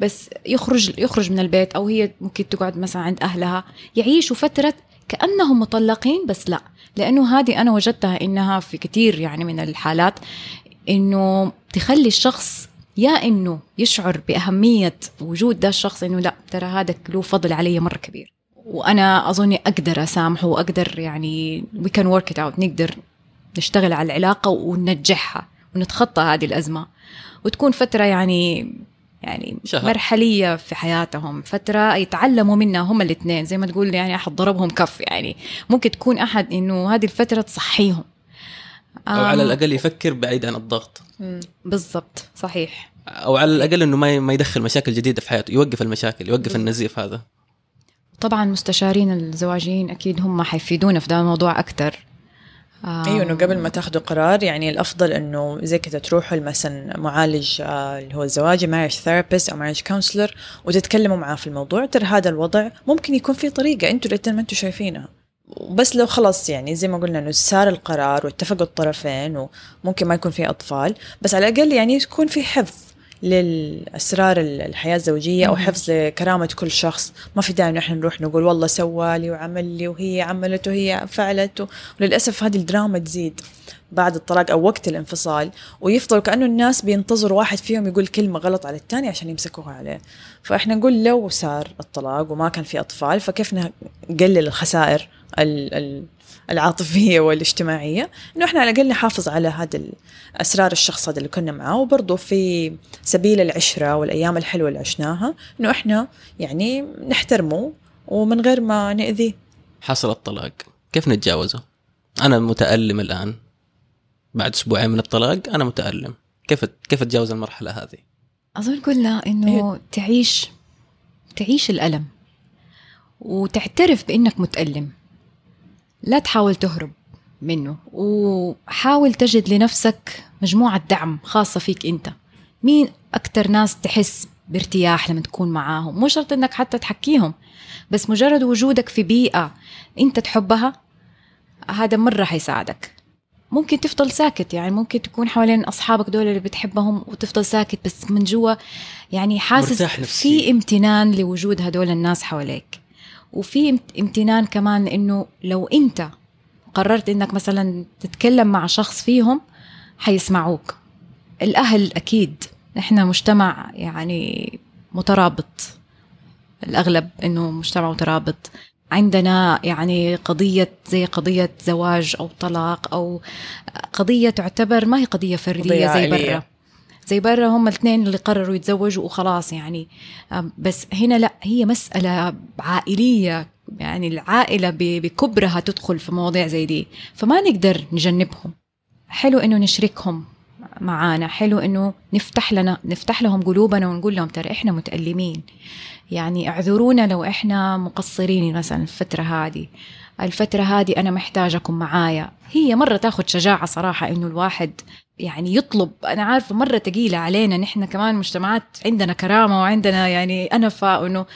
بس يخرج يخرج من البيت أو هي ممكن تقعد مثلا عند أهلها يعيشوا فترة كأنهم مطلقين بس لا. لأنه هذه أنا وجدتها إنها في كثير يعني من الحالات إنه تخلي الشخص يا إنه يشعر بأهمية وجود ده الشخص إنه لا ترى هذا له فضل علي مرة كبير. وأنا أظن أقدر أسامحه وأقدر يعني we can work it out نقدر نشتغل على العلاقة وننجحها ونتخطى هذه الأزمة. وتكون فترة يعني يعني شهر. مرحلية في حياتهم فترة يتعلموا منها هم الاثنين. زي ما تقول يعني أحد ضربهم كف يعني. ممكن تكون أحد إنه هذه الفترة تصحيهم. أو على الأقل يفكر بعيد عن الضغط. بالضبط. صحيح. أو على الأقل إنه ما ما يدخل مشاكل جديدة في حياته يوقف المشاكل يوقف النزيف هذا. طبعا مستشارين الزواجيين أكيد هم حيفيدونا في ده الموضوع أكثر أيوه إنه قبل ما تاخذوا قرار يعني الأفضل إنه زي كذا تروحوا مثلا معالج آه، اللي هو الزواجي marriage therapist أو marriage counselor وتتكلموا معاه في الموضوع ترى هذا الوضع ممكن يكون في طريقة أنتوا الاثنين ما أنتوا شايفينها. بس لو خلاص يعني زي ما قلنا إنه صار القرار واتفقوا الطرفين وممكن ما يكون في أطفال بس على الأقل يعني يكون في حفظ. للأسرار الحياة الزوجية أو حفظ لكرامة كل شخص. ما في داعي نحن نروح نقول والله سوى لي وعمل لي وهي عملت وهي فعلت وللأسف هذه الدراما تزيد بعد الطلاق أو وقت الانفصال. ويفضلوا كأنه الناس بينتظروا واحد فيهم يقول كلمة غلط على الثاني عشان يمسكوها عليه. فإحنا نقول لو صار الطلاق وما كان في أطفال فكيف نقلل الخسائر؟ ال- ال- العاطفية والاجتماعية إنه إحنا على الأقل نحافظ على هذا أسرار الشخص هذا اللي كنا معاه وبرضه في سبيل العشرة والأيام الحلوة اللي عشناها إنه إحنا يعني نحترمه ومن غير ما نأذيه. حصل الطلاق. كيف نتجاوزه؟ أنا متألم الآن. بعد أسبوعين من الطلاق أنا متألم. كيف كيف أتجاوز المرحلة هذه؟ أظن قلنا إنه تعيش تعيش الألم. وتعترف بإنك متألم. لا تحاول تهرب منه وحاول تجد لنفسك مجموعة دعم خاصة فيك أنت. مين أكثر ناس تحس بارتياح لما تكون معاهم؟ مو شرط إنك حتى تحكيهم بس مجرد وجودك في بيئة أنت تحبها هذا مرة حيساعدك. ممكن تفضل ساكت يعني ممكن تكون حوالين أصحابك دول اللي بتحبهم وتفضل ساكت بس من جوا يعني حاسس. في امتنان لوجود هدول الناس حواليك. وفي امت- امتنان كمان إنه لو أنت قررت إنك مثلا تتكلم مع شخص فيهم حيسمعوك. الأهل أكيد. إحنا مجتمع يعني مترابط. الأغلب إنه مجتمع مترابط. عندنا يعني قضية زي قضية زواج أو طلاق أو قضية تعتبر ما هي قضية فردية قضية زي. برا. زي برا هم الاثنين اللي قرروا يتزوجوا وخلاص يعني. بس هنا لا هي مسألة عائلية يعني العائلة بكبرها تدخل في مواضيع زي دي. فما نقدر نجنبهم. حلو إنه نشركهم معانا حلو إنه نفتح لنا نفتح لهم قلوبنا ونقول لهم ترى إحنا متألمين. يعني اعذرونا لو إحنا مقصرين مثلا الفترة هذه. الفترة هذه أنا محتاجكم معايا. هي مرة تاخذ شجاعة صراحة إنه الواحد يعني يطلب. أنا عارفة مرة تقيلة علينا. نحن كمان مجتمعات عندنا كرامة وعندنا يعني أنفة إنه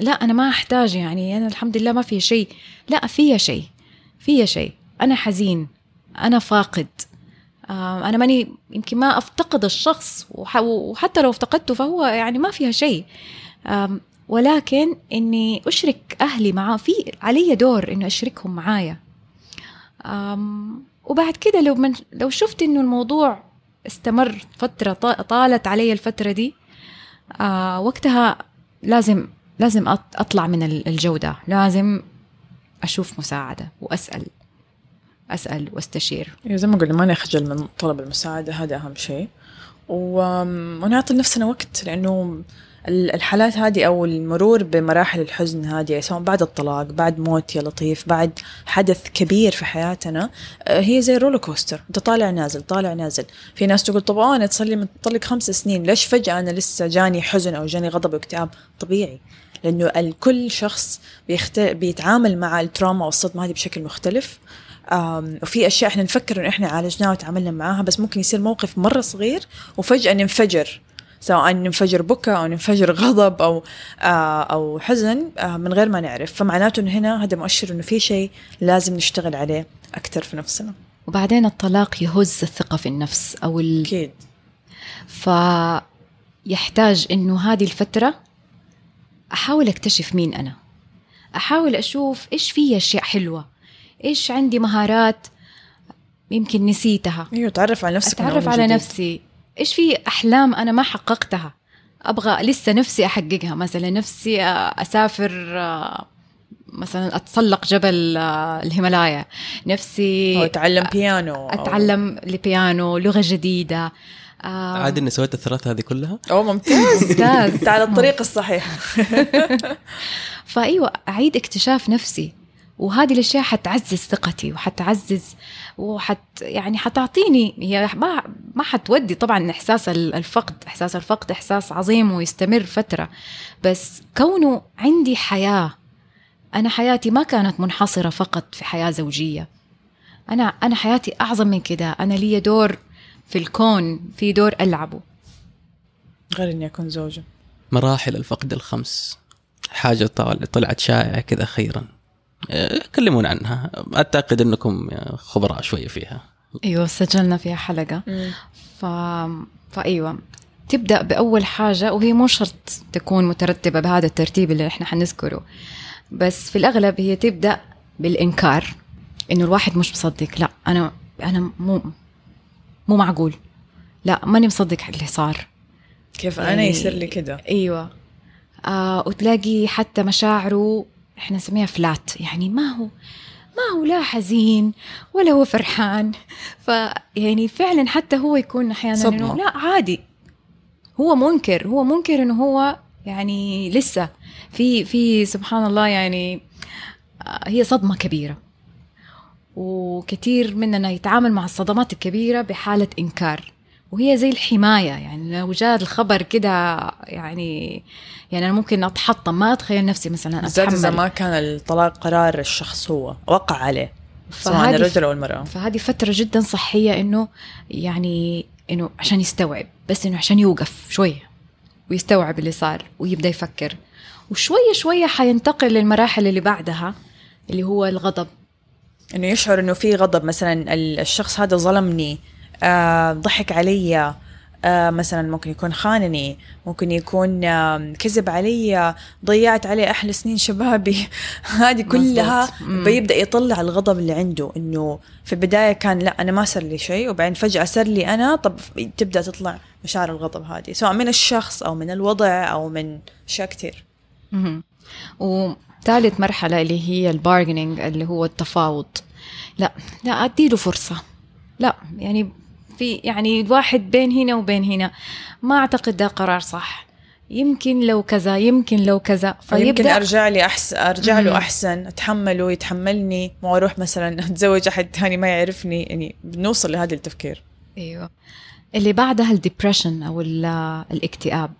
لا أنا ما أحتاج يعني. أنا الحمد لله ما في شيء. لا فيها شيء. فيها شيء. أنا حزين. أنا فاقد. آه، أنا ماني يمكن ما أفتقد الشخص. وح- وحتى لو افتقدته فهو يعني ما فيها شيء. ولكن إني أشرك أهلي معاه في علي دور إنه أشركهم معايا. وبعد كده لو من لو شفت إنه الموضوع استمر فترة ط- طالت علي الفترة دي آه وقتها لازم لازم أطلع من ال- الجوده لازم أشوف مساعدة وأسأل أسأل وأستشير. يعني زي ما قلنا ما نخجل من طلب المساعدة هذا أهم شيء. ونعطي لنفسنا وقت لأنه ال- الحالات هذه أو المرور بمراحل الحزن هذه سواء بعد الطلاق بعد موت يا لطيف بعد حدث كبير في حياتنا آه، هي زي roller coaster. أنت طالع نازل طالع نازل. في ناس تقول طب أنا صار لي مطلق خمس سنين ليش فجأة أنا لسه جاني حزن أو جاني غضب واكتئاب؟ طبيعي لأنه الكل شخص بيخت... بيتعامل مع ال trauma والصدمة هذه بشكل مختلف. وفي أشياء إحنا نفكر إنه إحنا عالجناها وتعاملنا معاها بس ممكن يصير موقف مرة صغير وفجأة ننفجر. سواء ننفجر بكى أو ننفجر غضب أو آه أو حزن آه من غير ما نعرف. فمعناته إنه هنا هذا مؤشر إنه في شيء لازم نشتغل عليه أكثر في نفسنا. وبعدين الطلاق يهز الثقة في النفس أو ال... أكيد. ف يحتاج إنه هذه الفترة أحاول أكتشف مين أنا. أحاول أشوف إيش في أشياء حلوة إيش عندي مهارات يمكن نسيتها. أيوه تعرف على نفسك أتعرف على جديد. نفسي. إيش في أحلام أنا ما حققتها؟ أبغى لسه نفسي أحققها. مثلا نفسي أسافر آه، مثلا أتسلق جبل آه، الهيمالايا. أو نفسي أتعلم بيانو أو- أتعلم البيانو لغة جديدة. آه، عادي إني سويت الثلاث هذه كلها؟ اوه ممتاز. ممتاز. على الطريق الصحيح. *laughs* فأيوة أعيد اكتشاف نفسي. وهذه الأشياء حتعزز ثقتي وحتعزز وحت يعني حتعطيني هي ما ما حتودي طبعا إحساس ال- الفقد إحساس الفقد إحساس عظيم ويستمر فترة. بس كونه عندي حياة أنا حياتي ما كانت منحصرة فقط في حياة زوجية. أنا أنا حياتي أعظم من كده. أنا لي دور في الكون في دور ألعبه. غير إني أكون زوجة. مراحل الفقد الخمس. حاجة طال- طلعت شائعة كذا أخيرا أه، كلمونا عنها. أعتقد أنكم خبراء شوية فيها. أيوه سجلنا فيها حلقة. ف... فايوه تبدأ بأول حاجة وهي مو شرط تكون مترتبة بهذا الترتيب اللي إحنا حنذكره بس في الأغلب هي تبدأ بالإنكار إنه الواحد مش مصدق. لا أنا أنا مو مو معقول. لا ماني مصدق اللي صار. كيف أنا يعني- يصير لي كده؟ أيوه. آه وتلاقي حتى مشاعره إحنا نسميها فلات يعني ما هو ما هو لا حزين ولا هو فرحان. فيعني فعلا حتى هو يكون أحيانا. إنه لا عادي. هو منكر. هو منكر إنه هو يعني لسه في في سبحان الله يعني آه، هي صدمة كبيرة. وكثير مننا يتعامل مع الصدمات الكبيرة بحالة إنكار. وهي زي الحماية يعني لو جاء الخبر كده يعني يعني أنا ممكن أتحطم ما أتخيل نفسي مثلا بالذات إذا أتحمل. ما كان الطلاق قرار الشخص هو وقع عليه سواء الرجل أو المرأة. فهذه فترة جدا صحية إنه يعني إنه عشان يستوعب بس إنه عشان يوقف شوية ويستوعب اللي صار ويبدأ يفكر. وشوية شوية حينتقل للمراحل اللي بعدها اللي هو الغضب. إنه يشعر إنه في غضب مثلا ال- الشخص هذا ظلمني آه ضحك علي آه مثلا ممكن يكون خانني ممكن يكون آه كذب علي ضيعت عليه أحلى سنين شبابي. *laughs* هذه كلها. بيبدأ يطلع الغضب اللي عنده إنه في البداية كان لا أنا ما صار لي شيء وبعدين فجأة صار لي أنا. طب تبدأ تطلع مشاعر الغضب هذه سواء من الشخص أو من الوضع أو من أشياء كثير. وثالث مرحلة اللي هي ال bargaining اللي هو التفاوض. لا لا أديله فرصة. لا يعني في يعني الواحد بين هنا وبين هنا. ما أعتقد ده قرار صح. يمكن لو كذا يمكن لو كذا. يمكن فيبدأ أرجع لي احسن أرجع له. أحسن. أتحمله يتحملني. مو أروح مثلا أتزوج أحد ثاني ما يعرفني. يعني بنوصل لهذا التفكير. أيوه. اللي بعدها ال depression أو ال- الاكتئاب.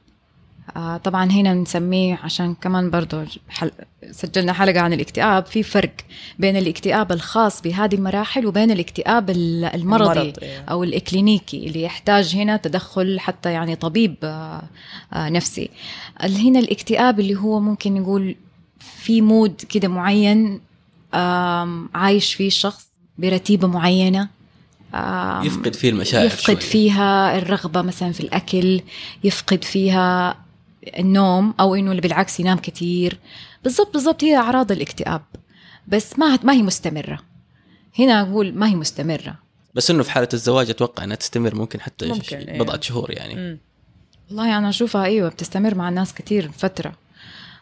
آه طبعا هنا نسميه عشان كمان برضو حل... سجلنا حلقة عن الاكتئاب في فرق بين الاكتئاب الخاص بهذه المراحل وبين الاكتئاب ال- المرضي المرض، إيه. أو الإكلينيكي اللي يحتاج هنا تدخل حتى يعني طبيب آه آه نفسي هنا الاكتئاب اللي هو ممكن نقول في مود كده معين عايش فيه الشخص برتيبة معينة يفقد فيه المشاعر يفقد شوية. فيها الرغبة مثلا في الأكل يفقد فيها النوم أو إنه بالعكس ينام كثير بالضبط بالضبط هي أعراض الاكتئاب. بس ما ما هي مستمرة. هنا أقول ما هي مستمرة. بس إنه في حالة الزواج أتوقع إنها تستمر ممكن حتى ممكن، إيه. بضعة شهور يعني. مم. والله أنا أشوفها أيوة بتستمر مع الناس كثير فترة.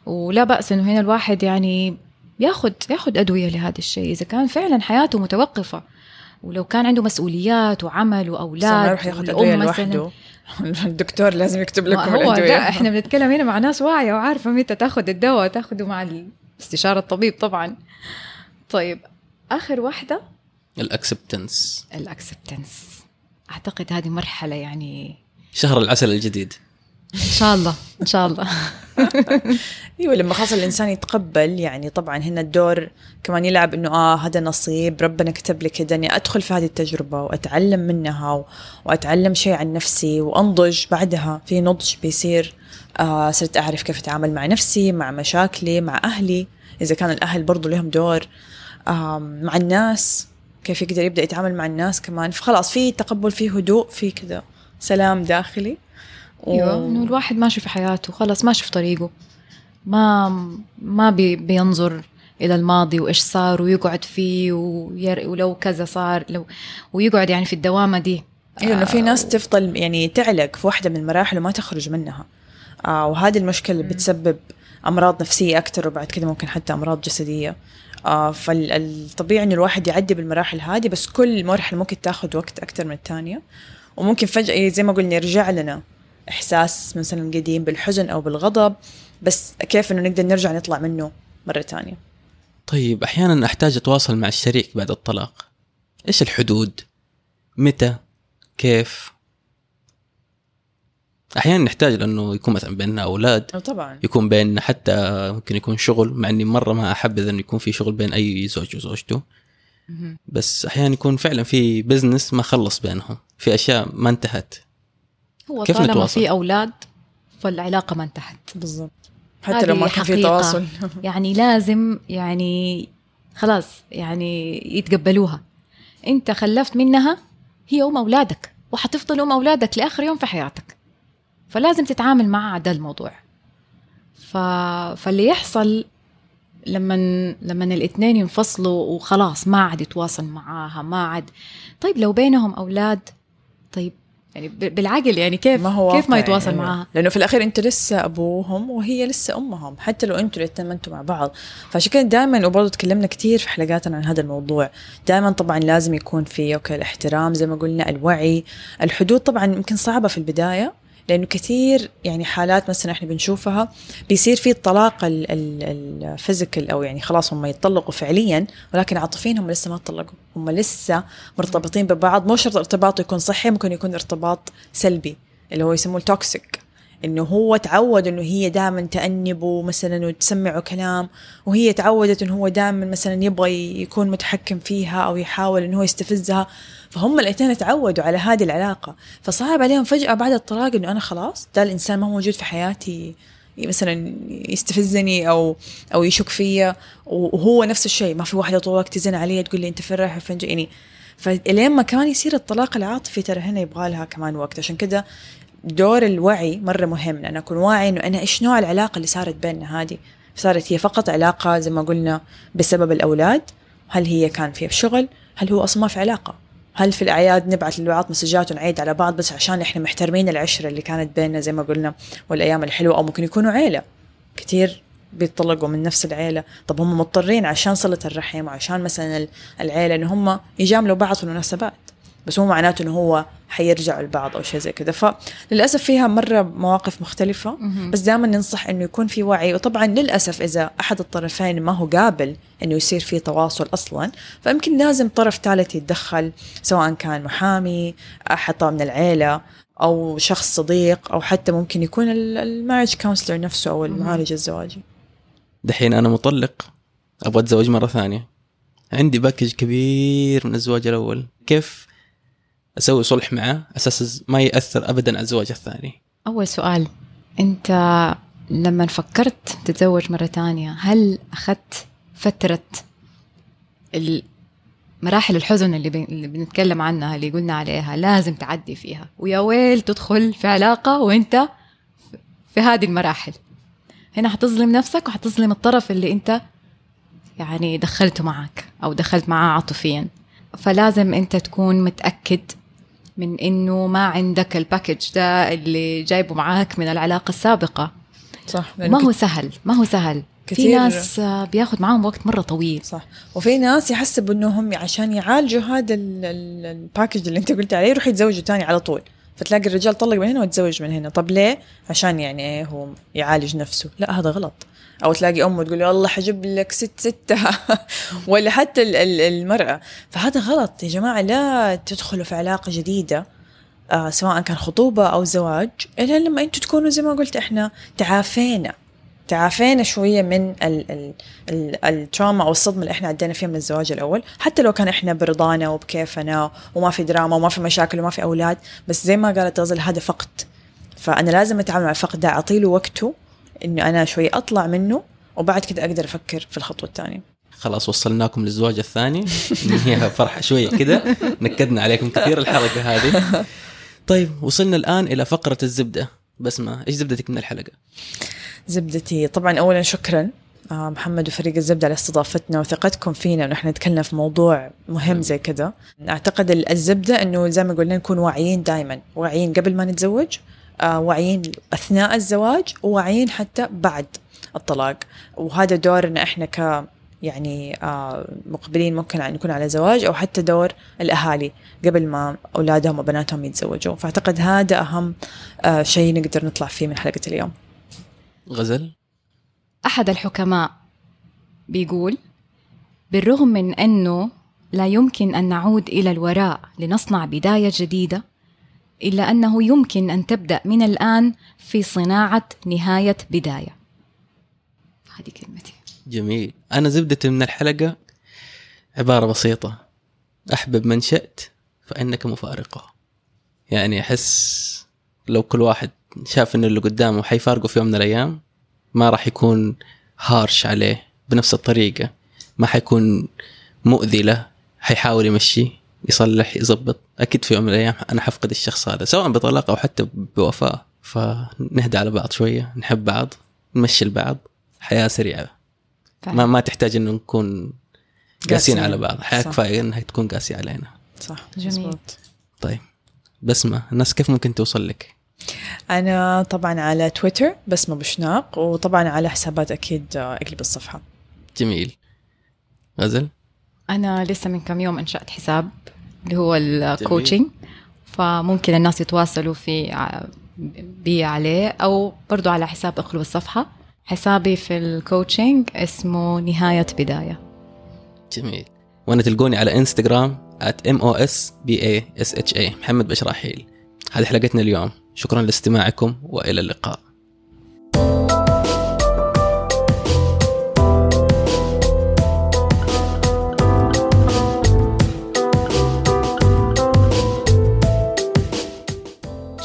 ولا بأس إنه هنا الواحد يعني ياخد ياخد أدوية لهذا الشيء. إذا كان فعلا حياته متوقفة ولو كان عنده مسؤوليات وعمل وأولاد يروح ياخذ أدوية. لوحده. *laughs* الدكتور لازم يكتب لكم هو الأدوية. لا إحنا بنتكلم هنا مع ناس واعية وعارفة متى تاخذ الدواء تاخذه مع استشاره الطبيب طبعا. طيب آخر واحدة؟ الأكسبتنس. الأكسبتنس. أعتقد هذه مرحلة يعني شهر العسل الجديد. إن شاء الله إن شاء الله. *laughs* إيوه لما خلاص الإنسان يتقبل يعني طبعا هنا الدور كمان يلعب إنه آه هذا نصيب ربنا كتب لي كده أني أدخل في هذه التجربة وأتعلم منها. وأتعلم شيء عن نفسي وأنضج بعدها في نضج بيصير آه صرت أعرف كيف أتعامل مع نفسي مع مشاكلي مع أهلي. إذا كان الأهل برضو لهم دور آه مع الناس كيف يقدر يبدأ يتعامل مع الناس كمان. فخلاص في تقبل في هدوء في كده سلام داخلي. أيوه. إنه الواحد ماشي في حياته خلص ماشي في طريقه. ما ما بي بينظر إلى الماضي وإيش صار ويقعد فيه وير ولو كذا صار لو ويقعد يعني في الدوامة دي. أيوه إنه في آه، ناس تفضل يعني تعلق في واحدة من المراحل وما تخرج منها. آه وهذه المشكلة اللي بتسبب أمراض نفسية أكثر وبعد كده ممكن حتى أمراض جسدية. آه فالطبيعي إنه الواحد يعدي بالمراحل هذه بس كل مرحلة ممكن تاخذ وقت أكثر من الثانية. وممكن فجأة زي ما قلنا يرجع لنا. إحساس مثلا قديم بالحزن أو بالغضب بس كيف إنه نقدر نرجع نطلع منه مرة ثانية طيب أحيانا أحتاج أتواصل مع الشريك بعد الطلاق. إيش الحدود؟ متى؟ كيف؟ أحيانا نحتاج لأنه يكون مثلا بيننا أولاد طبعا. يكون بيننا حتى ممكن يكون شغل مع إني مرة ما أحبذ إنه يكون في شغل بين أي زوج وزوجته. بس أحيانا يكون فعلا في بزنس ما خلص بينهم في أشياء ما انتهت. هو كيف طالما نتواصل؟ في أولاد فالعلاقة ما انتهت. بالضبط. حتى لو ما كان في. تواصل. *laughs* يعني لازم يعني خلاص يعني يتقبلوها. انت خلفت منها هي أم أولادك وحتفضل أم أولادك لآخر يوم في حياتك. فلازم تتعامل معها على ده الموضوع. ف... فاللي يحصل لما لما الاثنين ينفصلوا وخلاص ما عاد يتواصل معاها ما عاد. طيب لو بينهم أولاد طيب يعني بالعقل يعني كيف ما هو كيف ما يتواصل يعني. معاها؟ لأنه في الأخير انت لسه أبوهم وهي لسه أمهم حتى لو أنتوا الاثنين ما أنتوا مع بعض. فعشان دائما وبرضه تكلمنا كثير في حلقاتنا عن هذا الموضوع. دائما طبعا لازم يكون في okay الاحترام زي ما قلنا الوعي. الحدود طبعا يمكن صعبة في البداية لأنه كثير يعني حالات مثلا إحنا بنشوفها بيصير في الطلاق ال- ال- ال physical أو يعني خلاص هم يتطلقوا فعليا ولكن عاطفيا هم لسه ما تطلقوا. هم لسه مرتبطين ببعض. مو شرط ارتباط يكون صحي ممكن يكون ارتباط سلبي اللي هو يسموه التوكسيك إنه هو تعود إنه هي دائما تأنبه مثلا وتسمعه كلام وهي تعودت إنه هو دائما مثلا يبغى يكون متحكم فيها أو يحاول إنه هو يستفزها. فهم الاثنين تعودوا على هذه العلاقة. فصعب عليهم فجأة بعد الطلاق إنه أنا خلاص ده الإنسان ما هو موجود في حياتي مثلا يستفزني أو أو يشك فيا. وهو نفس الشيء ما في واحدة طول الوقت تزن علي تقول لي أنت فين رايح وفين يعني فلين ما كان يصير الطلاق العاطفي ترى هنا يبغى لها كمان وقت. عشان كده دور الوعي مرة مهم أنا أكون واعي إنه أنا إيش نوع العلاقة اللي صارت بيننا هذه؟ صارت هي فقط علاقة زي ما قلنا بسبب الأولاد؟ هل هي كان فيها بشغل هل هو أصلا ما في علاقة؟ هل في الأعياد نبعث لبعض مسجات ونعيد على بعض بس عشان إحنا محترمين العشرة اللي كانت بيننا زي ما قلنا والأيام الحلوة؟ أو ممكن يكونوا عيلة. كثير بيتطلقوا من نفس العيلة. طب هم مضطرين عشان صلة الرحم وعشان مثلا العيلة إن هم يجاملوا بعض في المناسبات. بس مو معناته إنه هو حيرجعوا لبعض أو شيء زي كذا. فللأسف فيها مرة مواقف مختلفة بس دائما ننصح إنه يكون في وعي. وطبعا للأسف إذا أحد الطرفين ما هو قابل إنه يصير في تواصل أصلا فيمكن لازم طرف ثالث يتدخل سواء كان محامي احد طبعا من العيلة أو شخص صديق أو حتى ممكن يكون ال marriage counselor نفسه أو المعالج الزواجي دحين أنا مطلق أبغى أتزوج مرة ثانية. عندي baggage كبير من الزواج الأول. كيف أسوي صلح معه أساس ما يأثر ابدا على الزواج الثاني. أول سؤال أنت لما فكرت تتزوج مرة تانية هل أخذت فترة ال- مراحل الحزن اللي. اللي بنتكلم عنها اللي قلنا عليها لازم تعدي فيها؟ ويا ويل تدخل في علاقة وأنت في هذه المراحل. هنا حتظلم نفسك وحتظلم الطرف اللي أنت يعني دخلته معك أو دخلت معاه عاطفيا. فلازم أنت تكون متأكد من إنه ما عندك الباكج ده اللي جايبه معاك من العلاقة السابقة. صح ما هو سهل ما هو سهل. في كتير- ناس بياخد معاهم وقت مرة طويل. صح. وفي ناس يحسبوا إنهم عشان يعالجوا هذا ال- ال- الباكج اللي أنت قلت عليه يروح يتزوجوا تاني على طول. فتلاقي الرجال طلق من هنا وتزوج من هنا. طب ليه؟ عشان يعني إيه هو يعالج نفسه. لا هذا غلط. أو تلاقي أمه تقول له الله حجيب لك ست ستها *laughs* ولا حتى ال- ال- المرأة. فهذا غلط يا جماعة لا تدخلوا في علاقة جديدة آه سواء كان خطوبة أو زواج إلا لما أنتم تكونوا زي ما قلت إحنا تعافينا. تعافينا شوية من ال ال ال التراما أو الصدمة اللي إحنا عدينا فيها من الزواج الأول. حتى لو كان إحنا برضانا وبكيفنا وما في دراما وما في مشاكل وما في أولاد بس زي ما قالت غزل هذا فقد. فأنا لازم أتعامل مع الفقد ده اعطي له وقته انه أنا شوي أطلع منه وبعد كده أقدر أفكر في الخطوة الثانية. خلاص وصلناكم للزواج الثاني. ننهيها فرحة شوية كذا نكدنا عليكم كثير الحلقة هذه. طيب وصلنا الآن إلى فقرة الزبدة. بسمة إيش زبدتك من الحلقة؟ زبدتي طبعا اولا شكرا. آه، محمد وفريق الزبدة على استضافتنا وثقتكم فينا ونحن نتكلم في موضوع مهم زي كذا أعتقد الزبدة أنه زي ما قلنا نكون واعيين دائما واعيين قبل ما نتزوج واعيين أثناء الزواج وواعيين حتى بعد الطلاق. وهذا دورنا إحنا ك يعني آه، مقبلين ممكن أن نكون على زواج أو حتى دور الأهالي قبل ما أولادهم وبناتهم يتزوجوا فأعتقد هذا أهم شيء نقدر نطلع فيه من حلقة اليوم. غزل؟ أحد الحكماء بيقول بالرغم من أنه لا يمكن أن نعود إلى الوراء لنصنع بداية جديدة إلا أنه يمكن أن تبدأ من الآن في صناعة نهاية بداية. هذه كلمتي. جميل. أنا زبدتي من الحلقة عبارة بسيطة. أحبب من شئت فإنك مفارقة. يعني أحس لو كل واحد شاف إن اللي قدامه حيفارقه في يوم من الأيام ما راح يكون هارش عليه بنفس الطريقة. ما حيكون مؤذي له حيحاول يمشي يصلح يظبط أكيد في يوم من الأيام أنا حفقد الشخص هذا سواء بطلاق أو حتى بوفاة. فنهدى على بعض شوية نحب بعض نمشي البعض. حياة سريعة. ما ما تحتاج إنه نكون قاسيين على بعض. حياة كفاية إنها تكون قاسية علينا. صح. جميل. طيب. بسمة الناس كيف ممكن توصل لك؟ أنا طبعا على تويتر بسمة بشناق وطبعا على حسابات أكيد اقلب الصفحة. جميل. غزل؟ أنا لسه من كم يوم أنشأت حساب اللي هو الكوتشنج فممكن الناس يتواصلوا في بي عليه أو برضو على حساب اقلب الصفحة. حسابي في ال coaching اسمه نهاية بداية. جميل. وأنا تلقوني على إنستغرام at mosbasha محمد بشراحيل. هذه حلقتنا اليوم. شكرا لاستماعكم وإلى اللقاء.